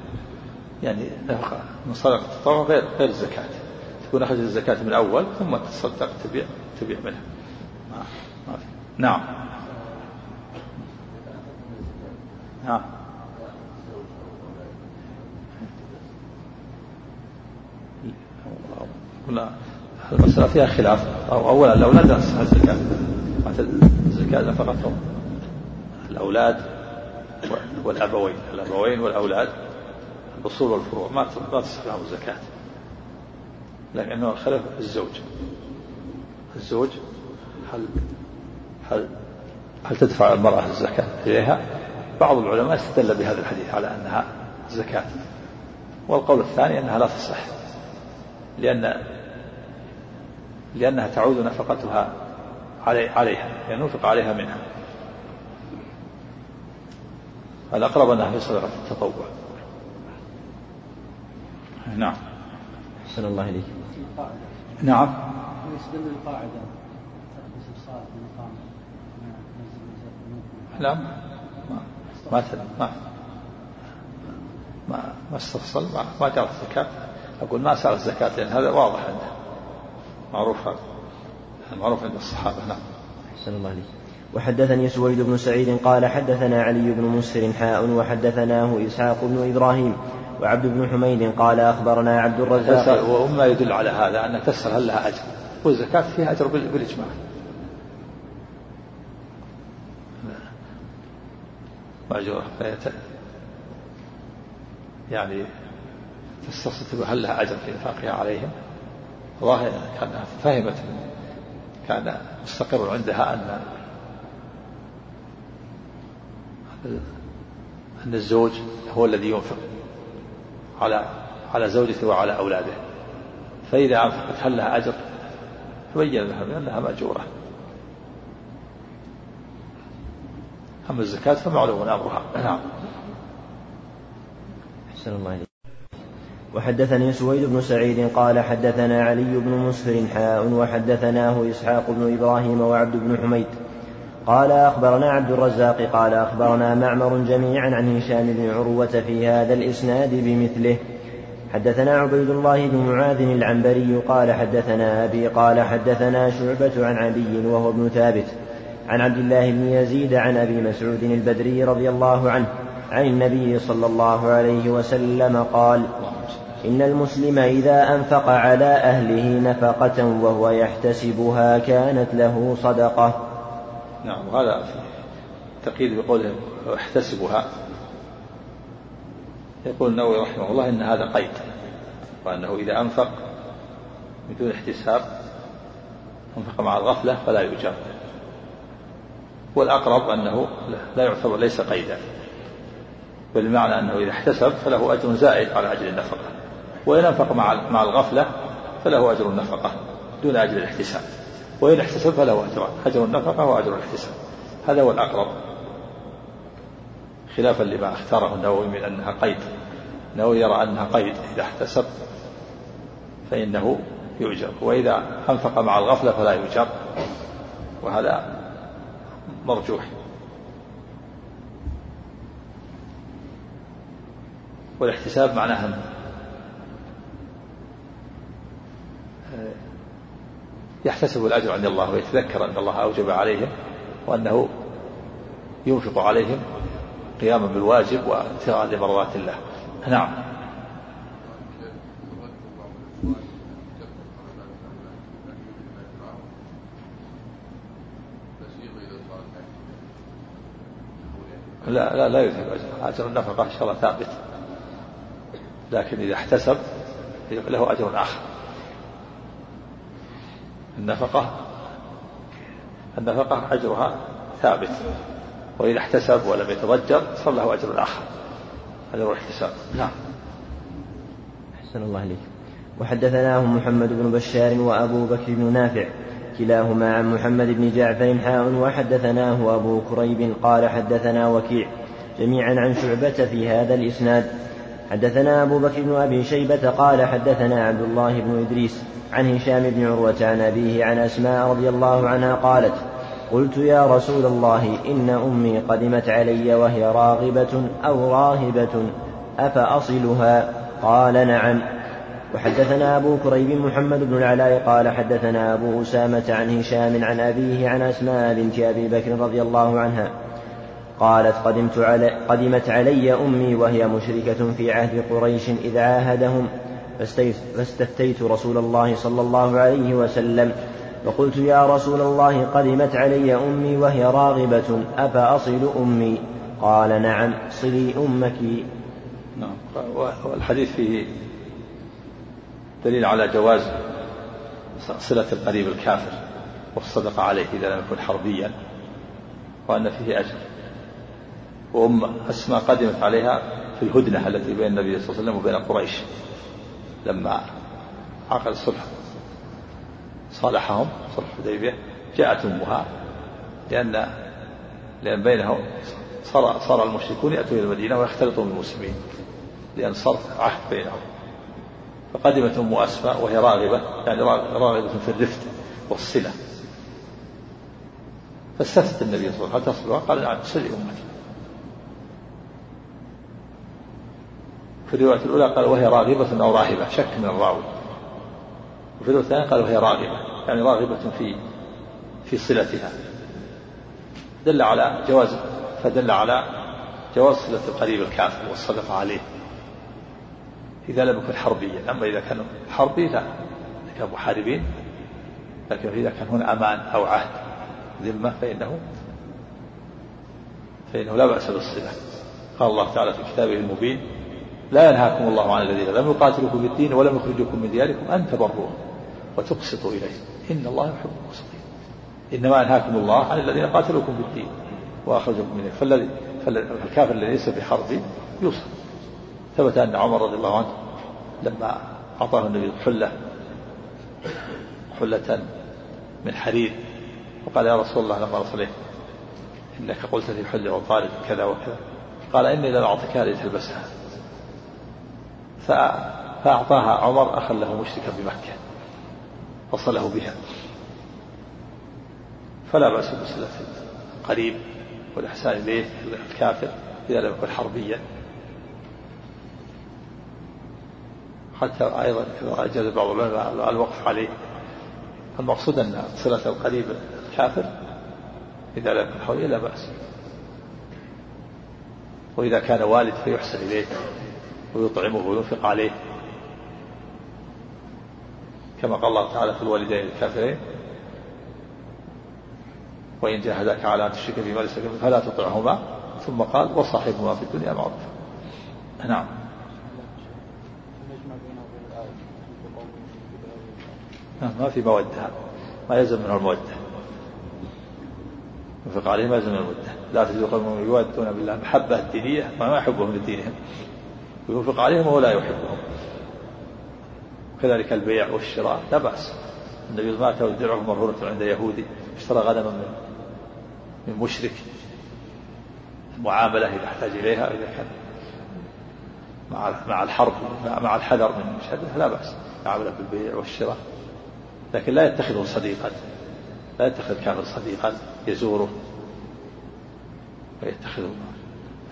يعني نفقة من صدقة التطوع غير غير الزكاة. تكون أخذت الزكاة من الأول ثم تصدق تبيع تبيع منها. ما ما في. نعم. نعم. قلنا المسألة فيها خلاف. أو أولا الأولاد الزكاة الزكاة نفقتهم الأولاد والأبوين الأبوين والأولاد الأصول والفروع ما ما تصح لهم الزكاة. لكنه خلف الزوج. الزوج هل هل هل تدفع المرأة الزكاة إليها؟ بعض العلماء استدل بهذا الحديث على أنها زكاة. والقول الثاني أنها لا تصح لأن لأنها تعود نفقتها علي عليها يعني ينفق عليها منها. الأقرب أنها في صدقة التطوع. نعم. أحسن الله إليك. نعم. يستدل القاعدة. لا ما ما ما. ما. ما استفصل ما, ما جرت الزكاة. أقول ما سأل الزكاة لأن هذا واضح عنده معروف هذا. معروف عند الصحابة. نعم. أحسن الله عليك وحدثني سويد بن سعيد قال حدثنا علي بن مسر حاء وحدثناه إسحاق بن إبراهيم وعبد بن حميد قال أخبرنا عبد الرزاق وما يدل على هذا أن تسأل هل لها أجر والزكاة فيها أجر بالإجماع. مأجورة يعني تستطيع هل لها أجر في إنفاقها عليهم؟ ظاهر كان فهمت كان مستقر عندها أن أن الزوج هو الذي ينفق على على زوجته وعلى أولاده. فإذا أنفقت هل لها أجر تبين لها بأنها مأجورة. أما الزكاة فمعلوم أمرها. نعم. أحسن الله عليك وحدثني سويد بن سعيد قال حدثنا علي بن مسهر حاء وحدثناه إسحاق بن إبراهيم وعبد بن حميد. قال أخبرنا عبد الرزاق قال أخبرنا معمر جميعا عن هشام بن عروة في هذا الإسناد بمثله. حدثنا عبيد الله بن معاذ العنبري قال حدثنا أبي قال حدثنا شعبة عن عبي وهو ابن ثابت. عن عبد الله بن يزيد عن أبي مسعود البدري رضي الله عنه عن النبي صلى الله عليه وسلم قال إن المسلم إذا أنفق على أهله نفقة وهو يحتسبها كانت له صدقة. نعم وهذا تقييد بقوله احتسبها. يقول النووي رحمه الله إن هذا قيد وأنه إذا أنفق بدون احتساب أنفق مع الغفلة فلا يؤجر والأقرب أنه لا يعتبر ليس قيدا. بل بمعنى أنه إذا احتسب فله أجر زائد على أجر النفقة وإن أنفق مع مع الغفلة فله أجر النفقة دون أجر الاحتساب. وإن احتسب فله أجران أجر النفقة وأجر الاحتساب. هذا هو الأقرب. خلافا لما أختاره النووي من أنها قيد. النووي يرى أنها قيد. إذا احتسب فإنه يؤجر. وإذا أنفق مع الغفلة فلا يؤجر. وهذا مرجوح. والاحتساب معناه يحتسب الأجر عند الله ويتذكر أن الله أوجب عليهم وأنه ينفق عليهم قياما بالواجب وابتغاء لمرضات الله. نعم. لا لا لا يذهب أجر. أجر النفقة إن شاء الله ثابت. لكن إذا احتسب له أجر آخر. النفقة النفقة أجرها ثابت وإذا احتسب ولم يتضجر صار له أجر آخر أجر الاحتساب. نعم. أحسن الله إليك. وحدثناه محمد بن بشار وأبو بكر بن نافع كلاهما عن محمد بن جعفر حاء وحدثناه أبو كريب قال حدثنا وكيع جميعا عن شعبة في هذا الإسناد. حدثنا أبو بكر بن أبي شيبة قال حدثنا عبد الله بن إدريس عن هشام بن عروة عن أبيه عن أسماء رضي الله عنها قالت قلت يا رسول الله إن أمي قدمت علي وهي راغبة أو راهبة أفأصلها؟ قال نعم. وحدثنا أبو كريب محمد بن العلاء قال حدثنا أبو أسامة عن هشام عن أبيه عن أسماء بنت أبي بكر رضي الله عنها قالت قدمت علي قدمت علي أمي وهي مشركة في عهد قريش إذ عاهدهم. فاستفتيت رسول الله صلى الله عليه وسلم فقلت يا رسول الله قدمت علي أمي وهي راغبة أفأصل أمي؟ قال نعم صلي أمك. نعم. والحديث فيه دليل على جواز صلة القريب الكافر والصدقة عليه إذا لم يكن حربيا وأن فيه أجر. وأم أسماء قدمت عليها في الهدنة التي بين النبي صلى الله عليه وسلم وبين قريش. لما عقد الصلح صالحهم صلح الحديبية جاءت أمها لأن لأن بينهم صار صار المشركون يأتون إلى المدينة ويختلطون بالمسلمين لأن صار عهد بينهم. فقدمت أم أسماء وهي راغبة يعني راغبة في الرفق والصلة. فاستفتت النبي صلى الله عليه وسلم هل قال نعم صلي أمك. في الرواية الأولى قال وهي راغبة أو راهبة شك من الراوي. وفي الرواية الثانية قال وهي راغبة يعني راغبة في في صلتها. دل على جواز فدل على جواز صلة القريب الكافر والصدقة عليه. إذا لم يكن حربيا أما إذا كان حربي لا إذا كانوا محاربين لكن إذا كان هنا أمان أو عهد ذمة فإنه فإنه لا بأس بالصلة. قال الله تعالى في كتابه المبين لا ينهاكم الله عن الذين لم يقاتلوكم في الدين ولم يخرجوكم من دياركم أن تبروهم وتقسطوا إليهم إن الله يحب المقسطين. إنما ينهاكم الله عن الذين قاتلوكم في الدين وأخرجوكم من فالذي فالكافر الذي ليس بحرب يوصل. ثبت أن عمر رضي الله عنه لما أعطاه النبي حلة حلة من حرير وقال يا رسول الله لما رسله إنك قلت لي حلة وطالب كذا وكذا. قال إني لم أعطيكها لتلبسها فأعطاها عمر أخا له مشركا بمكة وصله بها. فلا بأس بصلة القريب والإحسان إليه الكافر إذا لم يكن حربيا. حتى أيضا أجاز بعض العلماء الوقف عليه. المقصود أن صلة القريب الكافر إذا لم يكن حربيا لا بأس. وإذا كان والد فيحسن إليه. ويطعمه وينفق عليه. كما قال الله تعالى في الوالدين الكافرين وإن جاهداك على أن تشرك بما ليس فلا تطعهما. ثم قال وصاحبهما في الدنيا معروفا نعم. ما في مودة ما يلزم منه المودة ينفق عليه ما يلزم من المودة لا تجد قوم يودون بالله محبة الدينية ما يحبهم لدينهم وينفق عليهم وهو لا يحبهم. كذلك البيع والشراء لا بأس. النبي مات ودرعه مرهونة عند يهودي. اشترى غنما من من مشرك. معاملة إذا احتاج إليها إذا كان مع مع الحرب مع الحذر من المشاهدة لا بأس. يعامله بالبيع والشراء. لكن لا يتخذه صديقا. لا يتخذ الكافر صديقا يزوره. ويتخذه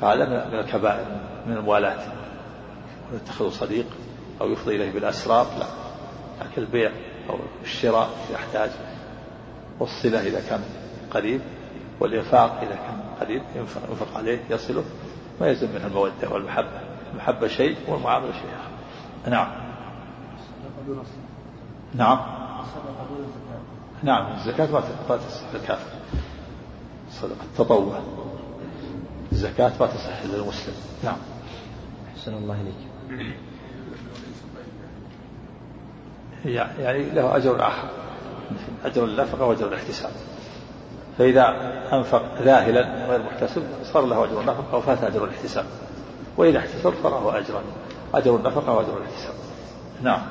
هذا من الكبائر من الموالاة. يتخذه صديق أو يفضي إليه بالأسرار لا. لكن البيع أو الشراء إذا احتاج والصلة إذا كان قريب والإنفاق إذا كان قريب ينفق عليه يصله. ما يلزم منه المودة والمحبة. المحبة شيء والمعاملة شيء آخر. نعم. نعم. نعم. الزكاة ما تصح للكافر صدقة التطوع. الزكاة ما تصح للمسلم نعم. أحسن الله إليك. يعني له أجر آخر. أجر النفقة وأجر الاحتساب. فإذا أنفق ذاهلا غير محتسب صار له أجر النفقة وفات أجر الاحتساب. وإذا احتسب فله أجرا. أجر النفقة وأجر الاحتساب. نعم.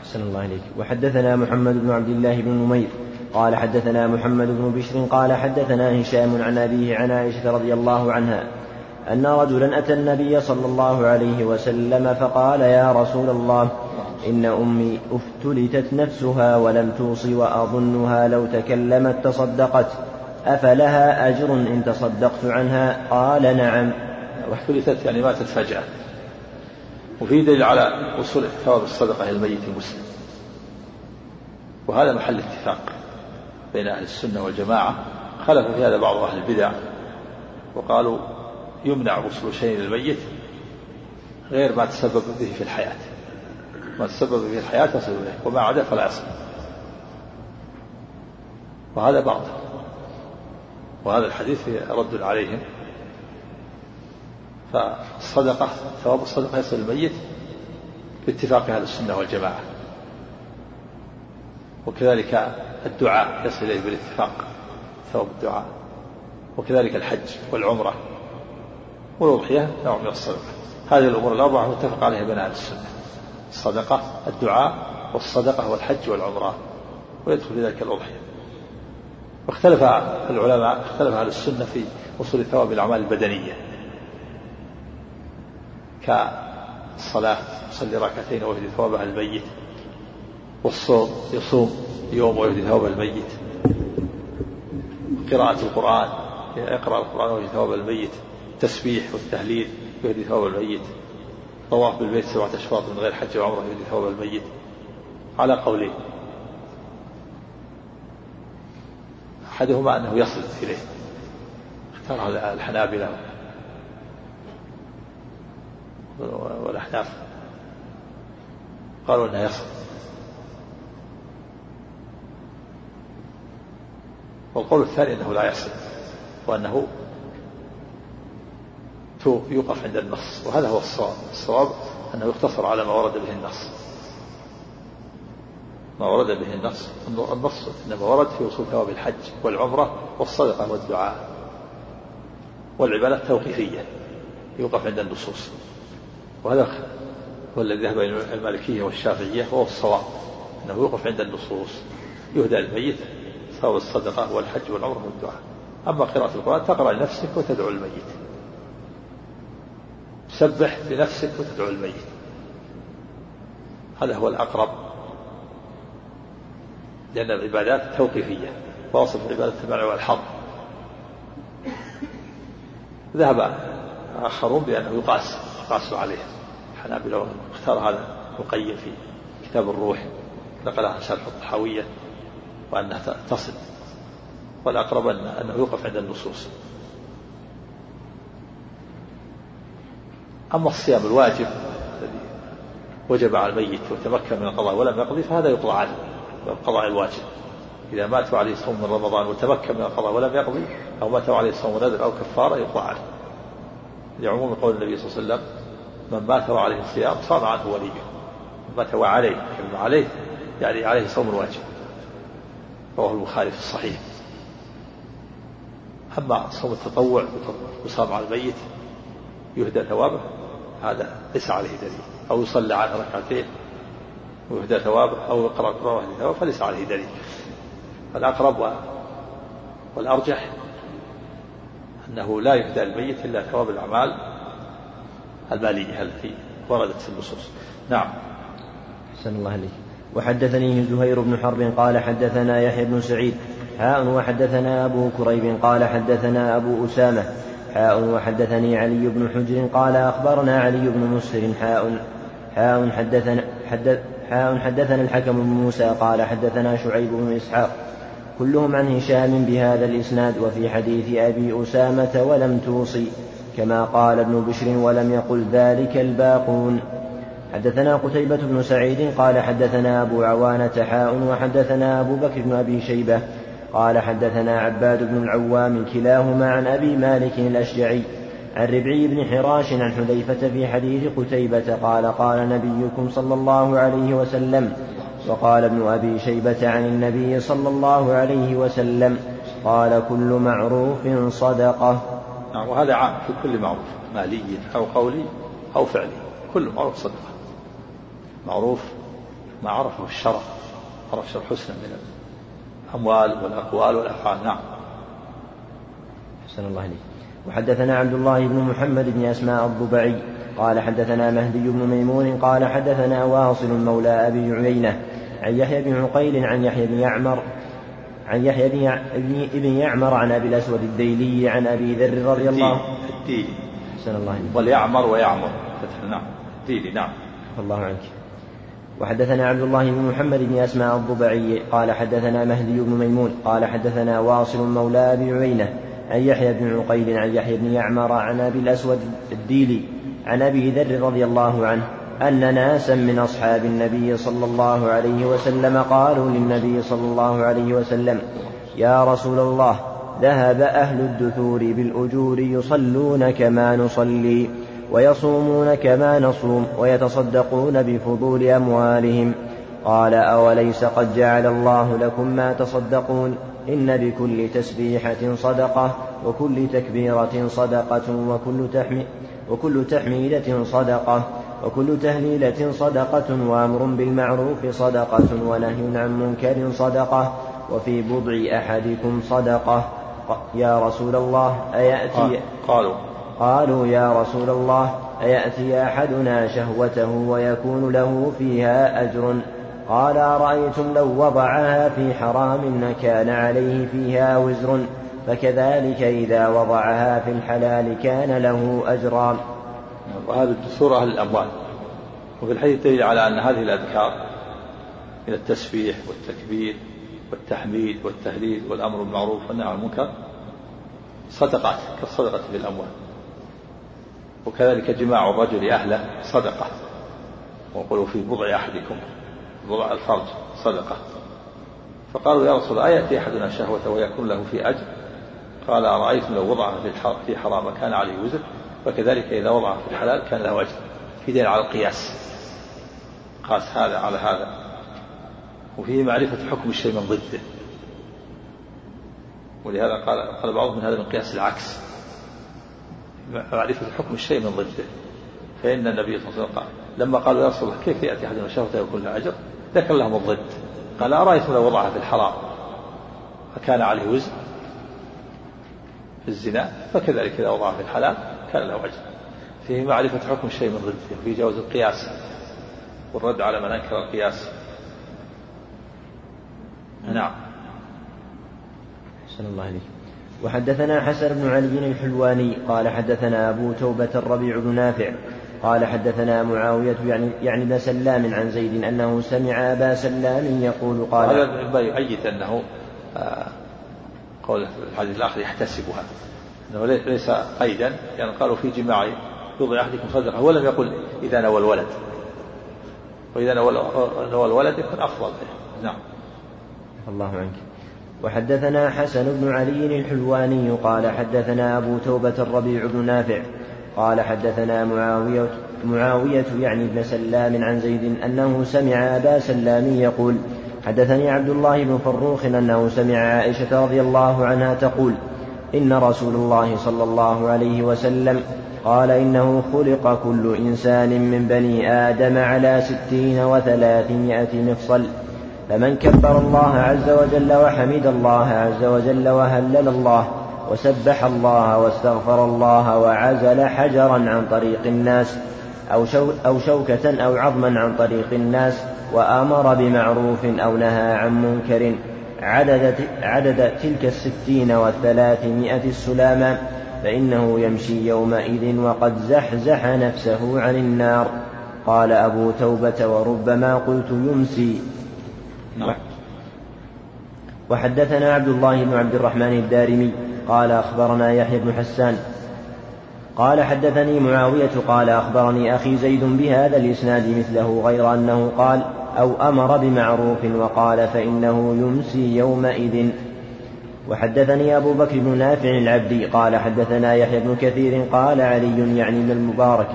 أحسن الله إليك. وحدثنا محمد بن عبد الله بن نمير. قال حدثنا محمد بن بشر قال حدثنا هشام عن أبيه عن عائشة رضي الله عنها. أن رجلا أتى النبي صلى الله عليه وسلم فقال يا رسول الله إن أمي أفتلتت نفسها ولم توص وأظنها لو تكلمت تصدقت أفلها أجر إن تصدقت عنها؟ قال نعم. واحتلتت يعني ماتت فجأة وفي دليل على وصول ثواب الصدقة للميت المسلم. وهذا محل اتفاق بين أهل السنة والجماعة. خلف في هذا بعض أهل البدع وقالوا يمنع وصول شيء للميت غير ما تسبب به في الحياة. ما تسبب به الحياة يصل إليه وما عدا فلا يصل وهذا باطل وهذا الحديث رد عليهم. فالصدقة ثواب الصدقة يصل الميت باتفاق أهل السنة والجماعة. وكذلك الدعاء يصل إليه بالاتفاق ثواب الدعاء. وكذلك الحج والعمرة. والأضحية نوع من الصدقة هذه الأمور الأربعة متفق عليها بين أهل السنة. الصدقة الدعاء والصدقة والحج والعمرة ويدخل في ذلك الأضحية. واختلف العلماء اختلف أهل السنة في وصول ثواب الأعمال البدنية. كالصلاة يصلي ركعتين ويهدي ثوابها الميت والصوم يصوم يوم ويهدي ثواب الميت قراءة القرآن يقرأ القرآن ويهدي ثواب الميت التسبيح والتهليل يهدي ثواب الميت. طواف بالبيت سبعة أشواط من غير حج وعمرة يهدي ثواب الميت. على قولين. أحدهما أنه يصل إليه. اختار الحنابلة والأحناف. قالوا أنه يصل. والقول الثاني أنه لا يصل وأنه يوقف عند النص وهذا هو الصواب. الصواب أنه يقتصر على ما ورد به النص. ما ورد به النص النص إنما ورد في وصول ثواب الحج والعمرة والصدقة والدعاء والعبادات توقيفية يوقف عند النصوص. وهذا هو الذي ذهب إلى المالكية والشافعية وهو الصواب أنه يوقف عند النصوص يهدى الميت ثواب الصدقة والحج والعمرة والدعاء. أما قراءة القرآن تقرأ لنفسك وتدعو الميت. تسبح بنفسك وتدعو الميت. هذا هو الأقرب. لأن العبادات توقيفية. واصف عبادة المنع والحظ. ذهب آخرون بأنه يقاس يقاس عليه. الحنابلة اختار هذا مقيم في كتاب الروح. نقلها عن شرح الطحاوية وأنها تصل. والأقرب أنه يوقف عند النصوص. أما الصيام الواجب الذي وجب على الميت وتمكن من القضاء ولم يقضي فهذا يقضى عنه القضاء الواجب. إذا مات عليه صوم من رمضان وتمكن من القضاء ولم يقضي أو مات عليه صوم نذر أو كفارة يقضى عنه لعموم قول النبي صلى الله عليه وسلم من مات وعليه الصيام صام عنه وليه. مات وعليه كلمة عليه يعني عليه صوم واجب رواه البخاري في الصحيح. أما صوم التطوع يصام على الميت يهدى ثوابه. هذا ليس عليه دليل. أو يصلى عنه ركعتين ويهدى ثوابه أو يقرأ القرآن ثوابه فليس عليه دليل. الأقرب والأرجح أنه لا يهدى الميت إلا ثواب الأعمال المالية التي وردت في النصوص. نعم. أحسن الله عليك وحدثني زهير بن حرب قال حدثنا يحيى بن سعيد. حاء وحدثنا أبو كريب قال حدثنا أبو أسامة. حاء وحدثني علي بن حجر قال أخبرنا علي بن مسر حاء حاء حدثنا حدث حاء حدثنا الحكم بن موسى قال حدثنا شعيب بن إسحاق. كلهم عن هشام بهذا الإسناد وفي حديث أبي أسامة ولم توصي كما قال ابن بشر ولم يقل ذلك الباقون. حدثنا قتيبة بن سعيد قال حدثنا أبو عوانة حاء وحدثنا أبو بكر بن أبي شيبة. قال حدثنا عباد بن العوام كلاهما عن أبي مالك الأشجعي عن ربعي بن حراش عن حذيفة في حديث قتيبة قال قال نبيكم صلى الله عليه وسلم وقال ابن أبي شيبة عن النبي صلى الله عليه وسلم قال كل معروف صدقة. نعم وهذا عام في كل معروف مالي أو قولي أو فعلي كل معروف صدقة. معروف ما عرفه الشرع عرف الشرع حسنا من الأموال والأقوال والأفعال. نعم. أحسن الله عليك وحدثنا عبد الله بن محمد بن أسماء الضبعي. قال حدثنا مهدي بن ميمون. قال حدثنا واصل مولى أبي عيينة عن يحيى بن عقيل عن يحيى بن يعمر عن يحيى بن ابن يعمر عن أبي الأسود الديلي عن أبي ذر رضي الله الديلي أحسن الله عليك وليعمر ويعمر. نعم. الديلي نعم. الله عنك. وحدثنا عبد الله بن محمد بن أسماء الضبعي قال حدثنا مهدي بن ميمون قال حدثنا واصل مولى ابي عيينه عن يحيى بن عقيل عن يحيى بن يعمر عن أبي الأسود الديلي عن أبي ذر رضي الله عنه أن ناسا من أصحاب النبي صلى الله عليه وسلم قالوا للنبي صلى الله عليه وسلم يا رسول الله ذهب أهل الدثور بالأجور يصلون كما نصلي. ويصومون كما نصوم ويتصدقون بفضول أموالهم. قال أوليس قد جعل الله لكم ما تصدقون؟ إن بكل تسبيحة صدقة وكل تكبيرة صدقة وكل, تحمي وكل تحميدة صدقة وكل تهليلة صدقة وأمر بالمعروف صدقة ونهي عن منكر صدقة وفي بضع أحدكم صدقة. يا رسول الله أيأتي؟ قالوا. قالوا يا رسول الله أيأتي أحدنا شهوته ويكون له فيها أجر؟ قال أرأيتم لو وضعها في حرام كان عليه فيها وزر؟ فكذلك إذا وضعها في الحلال كان له أجران وهذا الدثور أهل الأموال. وفي الحديث دليل على أن هذه الأذكار من التسبيح والتكبير والتحميد والتهليل والأمر بالمعروف والنهي عن المنكر صدقات كالصدقة في الأموال. وكذلك جماع الرجل أهله صدقة. وقولوا في بضع أحدكم بضع الفرج صدقة. فقالوا يا رسول الله أيأتي أحدنا شهوة ويكون له في أجر؟ قال أرأيتم لو وضعها في حرام كان عليه وزر؟ وكذلك إذا وضعها في الحلال كان له أجر. في دليل على القياس. قاس هذا على هذا. وفيه معرفة حكم الشيء من ضده. ولهذا قال قال بعضهم من هذا من قياس العكس. معرفة حكم الشيء من ضده. فإن النبي صلى الله عليه وسلم قال لما قالوا يا رسول الله كيف يأتي أحدنا شهوته ويكون له أجر؟ ذكر لهم الضد. قال أرأيتم لو وضعها في الحرام؟ فكان عليه وزن في الزنا فكذلك إذا وضعها في الحلال كان له أجر. فيه معرفة حكم الشيء من ضده. في جواز القياس والرد على من أنكر القياس. نعم. أحسن الله عليك وحدثنا حسن بن علي الحلواني قال حدثنا أبو توبة الربيع بن نافع قال حدثنا معاوية يعني يعني ابن سلام عن زيد أنه سمع أبا سلام يقول قال هذا يؤيد أنه آه، قول الحديث الآخر يحتسبها. أنه ليس قيدا يعني قالوا في جماع يوضع أحدكم صدقة ولم يقل إذا نوى الولد. وإذا نوى الولد يكون أفضل نعم. الله عنك. وحدثنا حسن بن علي الحلواني قال حدثنا أبو توبة الربيع بن نافع قال حدثنا معاوية معاوية يعني ابن سلام عن زيد أنه سمع أبا سلام يقول حدثني عبد الله بن فروخ أنه سمع عائشة رضي الله عنها تقول إن رسول الله صلى الله عليه وسلم قال إنه خلق كل إنسان من بني آدم على ستين وثلاثمائة مفصل فمن كبر الله عز وجل وحمد الله عز وجل وهلل الله وسبح الله واستغفر الله وعزل حجرا عن طريق الناس أو, أو شوكة أو عظما عن طريق الناس وأمر بمعروف أو نهى عن منكر عدد, عدد تلك الستين والثلاثمائة السلاما فإنه يمشي يومئذ وقد زحزح نفسه عن النار قال أبو توبة وربما قلت يمسي نعم. وحدثنا عبد الله بن عبد الرحمن الدارمي قال أخبرنا يحيى بن حسان قال حدثني معاوية قال أخبرني أخي زيد بهذا الإسناد مثله غير أنه قال أو أمر بمعروف وقال فإنه يمسي يومئذ وحدثني أبو بكر بن نافع العبدي قال حدثنا يحيى بن كثير قال علي يعني بن المبارك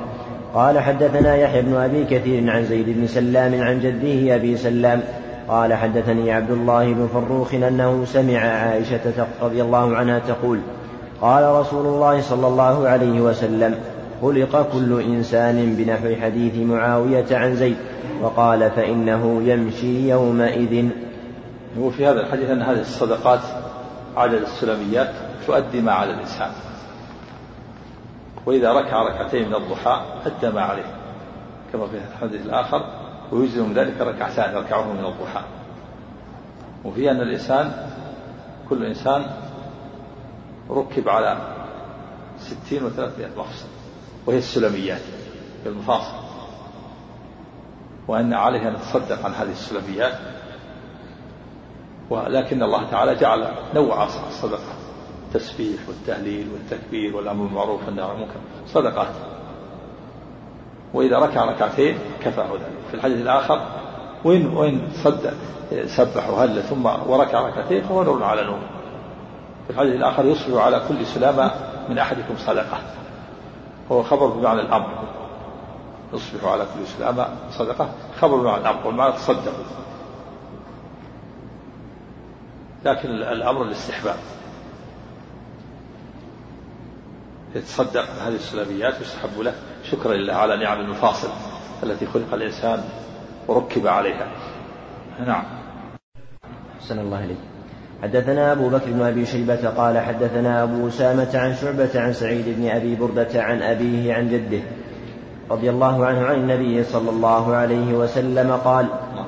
قال حدثنا يحيى بن أبي كثير عن زيد بن سلام عن جده أبي سلام قال حدثني عبد الله بن فروخ أنه سمع عائشة رضي الله عنها تقول قال رسول الله صلى الله عليه وسلم خلق كل إنسان بنحو حديث معاوية عن زيد وقال فإنه يمشي يومئذ. وفي هذا الحديث أن هذه الصدقات عدد السلميات تؤدي ما على الإنسان. وإذا ركع ركعتين من الضحى أدى ما عليه كما في الحديث الآخر. ويجزم ذلك ركعتان يركعه من الضحى. وفي أن الإنسان كل إنسان ركب على ستين وثلاثمائة مفصل وهي السلميات المفاصل. وأن عليه أن يتصدق عن هذه السلميات. ولكن الله تعالى جعل نوع الصدقة التسبيح والتهليل والتكبير والأمر بالمعروف والنهي عن المنكر صدقات. وإذا ركع ركعتين كفاه ذلك. في الحديث الآخر وإن وإن صدق سبح وهل ثم وركع ركعتين فهو نور على نور. في الحديث الآخر يصبح على كل سلامة من أحدكم صدقة. هو خبر بمعنى الأمر. يصبح على كل سلامة صدقة خبر بمعنى الأمر والمعنى تصدقوا لكن الأمر الاستحباب. يتصدق هذه السلاميات يستحب له. شكرا لله على نعم المفاصل التي خلق الإنسان وركب عليها. نعم. أحسن الله إليك. حدثنا أبو بكر بن أبي شيبة قال حدثنا أبو أسامة عن شعبة عن سعيد بن أبي بردة عن أبيه عن جده رضي الله عنه عن النبي صلى الله عليه وسلم قال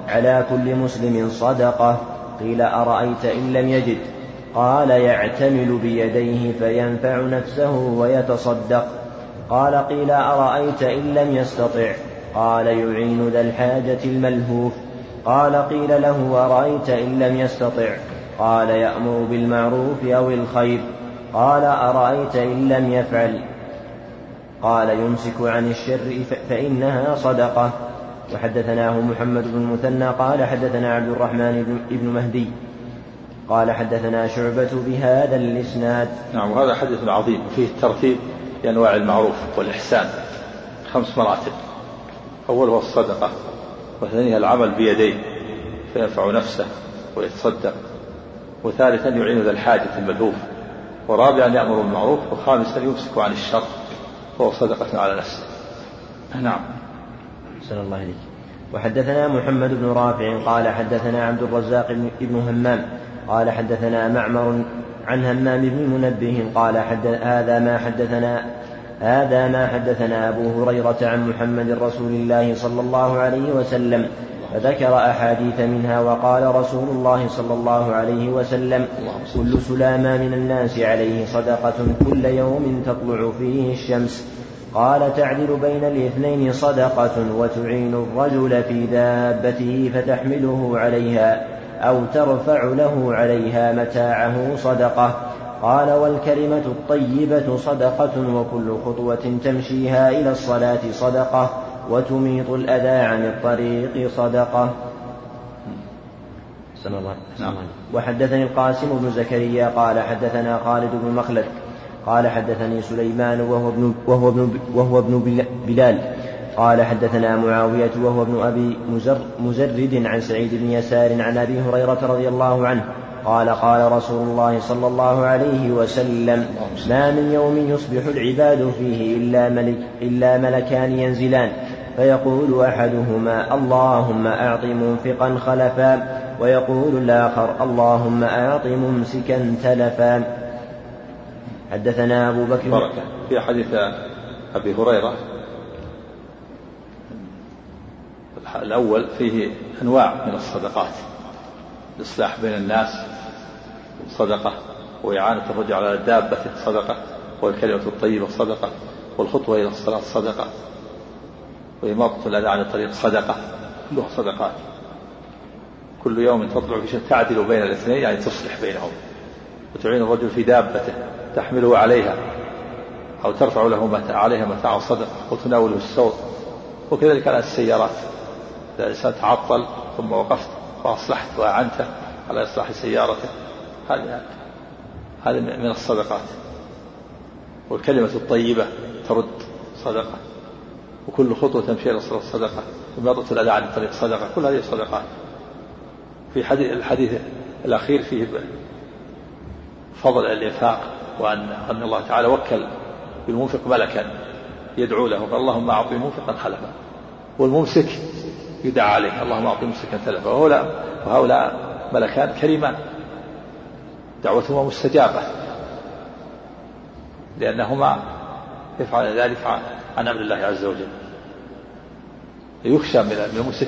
على كل مسلم صدقة. قيل أرأيت إن لم يجد؟ قال يعتمل بيديه فينفع نفسه ويتصدق. قال قيل أرأيت إن لم يستطع؟ قال يعين ذا الحاجة الملهوف. قال قيل له أرأيت إن لم يستطع؟ قال يأمر بالمعروف أو الخير. قال أرأيت إن لم يفعل؟ قال يمسك عن الشر فإنها صدقة. وحدثناه محمد بن المثنى قال حدثنا عبد الرحمن بن مهدي. قال حدثنا شعبة بهذا الإسناد. نعم وهذا حديث عظيم فيه الترتيب لأنواع المعروف والإحسان خمس مراتب. أول هو الصدقة وثانيها العمل بيديه فينفع نفسه ويتصدق. وثالثا يعين ذا الحاجة الملهوف. ورابعا يأمر بالمعروف وخامسا يمسك عن الشر وهو صدقة على نفسه. نعم. أحسن الله إليك. وحدثنا محمد بن رافع قال حدثنا عبد الرزاق بن همام قال حدثنا معمر عن همام بن منبه قال حدث هذا ما حدثنا هذا ما حدثنا أبو هريرة عن محمد رسول الله صلى الله عليه وسلم فذكر أحاديث منها وقال رسول الله صلى الله عليه وسلم كل سلامة من الناس عليه صدقة كل يوم تطلع فيه الشمس قال تعدل بين الاثنين صدقة وتعين الرجل في دابته فتحمله عليها أو ترفع له عليها متاعه صدقة. قال والكلمة الطيبة صدقة وكل خطوة تمشيها إلى الصلاة صدقة وتميط الأذى عن الطريق صدقة. صلى الله. نعم. وحدثني القاسم بن زكريا قال حدثنا خالد بن مخلد قال حدثني سليمان وهو ابن وهو ابن وهو ابن بلال قال حدثنا معاوية وهو ابن أبي مزر مزرد عن سعيد بن يسار عن أبي هريرة رضي الله عنه قال قال رسول الله صلى الله عليه وسلم ما من يوم يصبح العباد فيه إلا, ملك إلا ملكان ينزلان. فيقول أحدهما اللهم أعط منفقا خلفا ويقول الآخر اللهم أعط ممسكا تلفا. حدثنا أبو بكر بركة في حديث أبي هريرة الأول فيه أنواع من الصدقات. الإصلاح بين الناس صدقة وإعانة الرجل على الدابة صدقة والكلمة الطيبة صدقة والخطوة إلى الصلاة صدقة وإماطة الأذى عن الطريق صدقة كلها صدقات. كل يوم تطلع في شيء تعدل بين الاثنين يعني تصلح بينهم. وتعين الرجل في دابته تحمله عليها أو ترفع له متاع عليها متاع صدقة وتناوله السوط وكذلك على السيارات. الإنسان تعطل ثم وقفت وأصلحت وأعنته على إصلاح سيارته هذه هذه من الصدقات. والكلمة الطيبة ترد صدقة. وكل خطوة تمشي إلى الصلاة صدقة وماطة الأذى عن الطريق صدقة. كل هذه صدقات. في حديث الحديث الأخير فيه فضل الإنفاق وأن أن الله تعالى وكل بالمنفق ملكا يدعو له. قال اللهم أعطي منفقا خلفا. والممسك يدعى عليه. اللهم أعطي ممسكا تلفا وهؤلاء وهؤلاء ملكان كريمان. دعوتهما مستجابة. لأنهما يفعل ذلك عن أمر الله عز وجل. يخشى من الممسك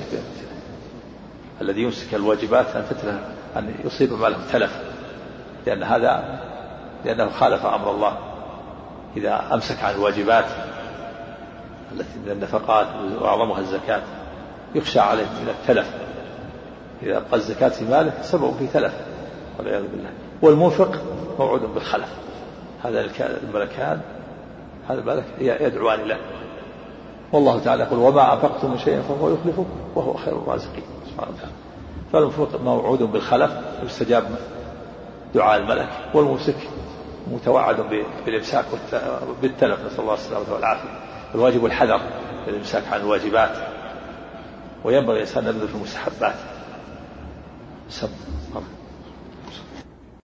الذي يمسك الواجبات أن تتلف أن يصيب ماله تلف لأن هذا لأنه خالف أمر الله. إذا أمسك عن الواجبات التي من النفقات وأعظمها الزكاة. يخشى عليه من التلف. إذا أبقى الزكاة في ماله سبب في تلف والعياذ بالله. والمنفق موعود بالخلف. هذا الملكان هذا الملك يدعوان له والله تعالى يقول وما أنفقتم من شيء فهو يخلفه وهو خير الرازقين. سبحانه وتعالى فالمنفق موعود بالخلف يستجاب دعاء الملك. والممسك متوعد بالإمساك بالتلف نسأل الله السلامة والعافية. الواجب الحذر الإمساك عن الواجبات. وينبغي الإنسان أن يبذل في المستحبات. سم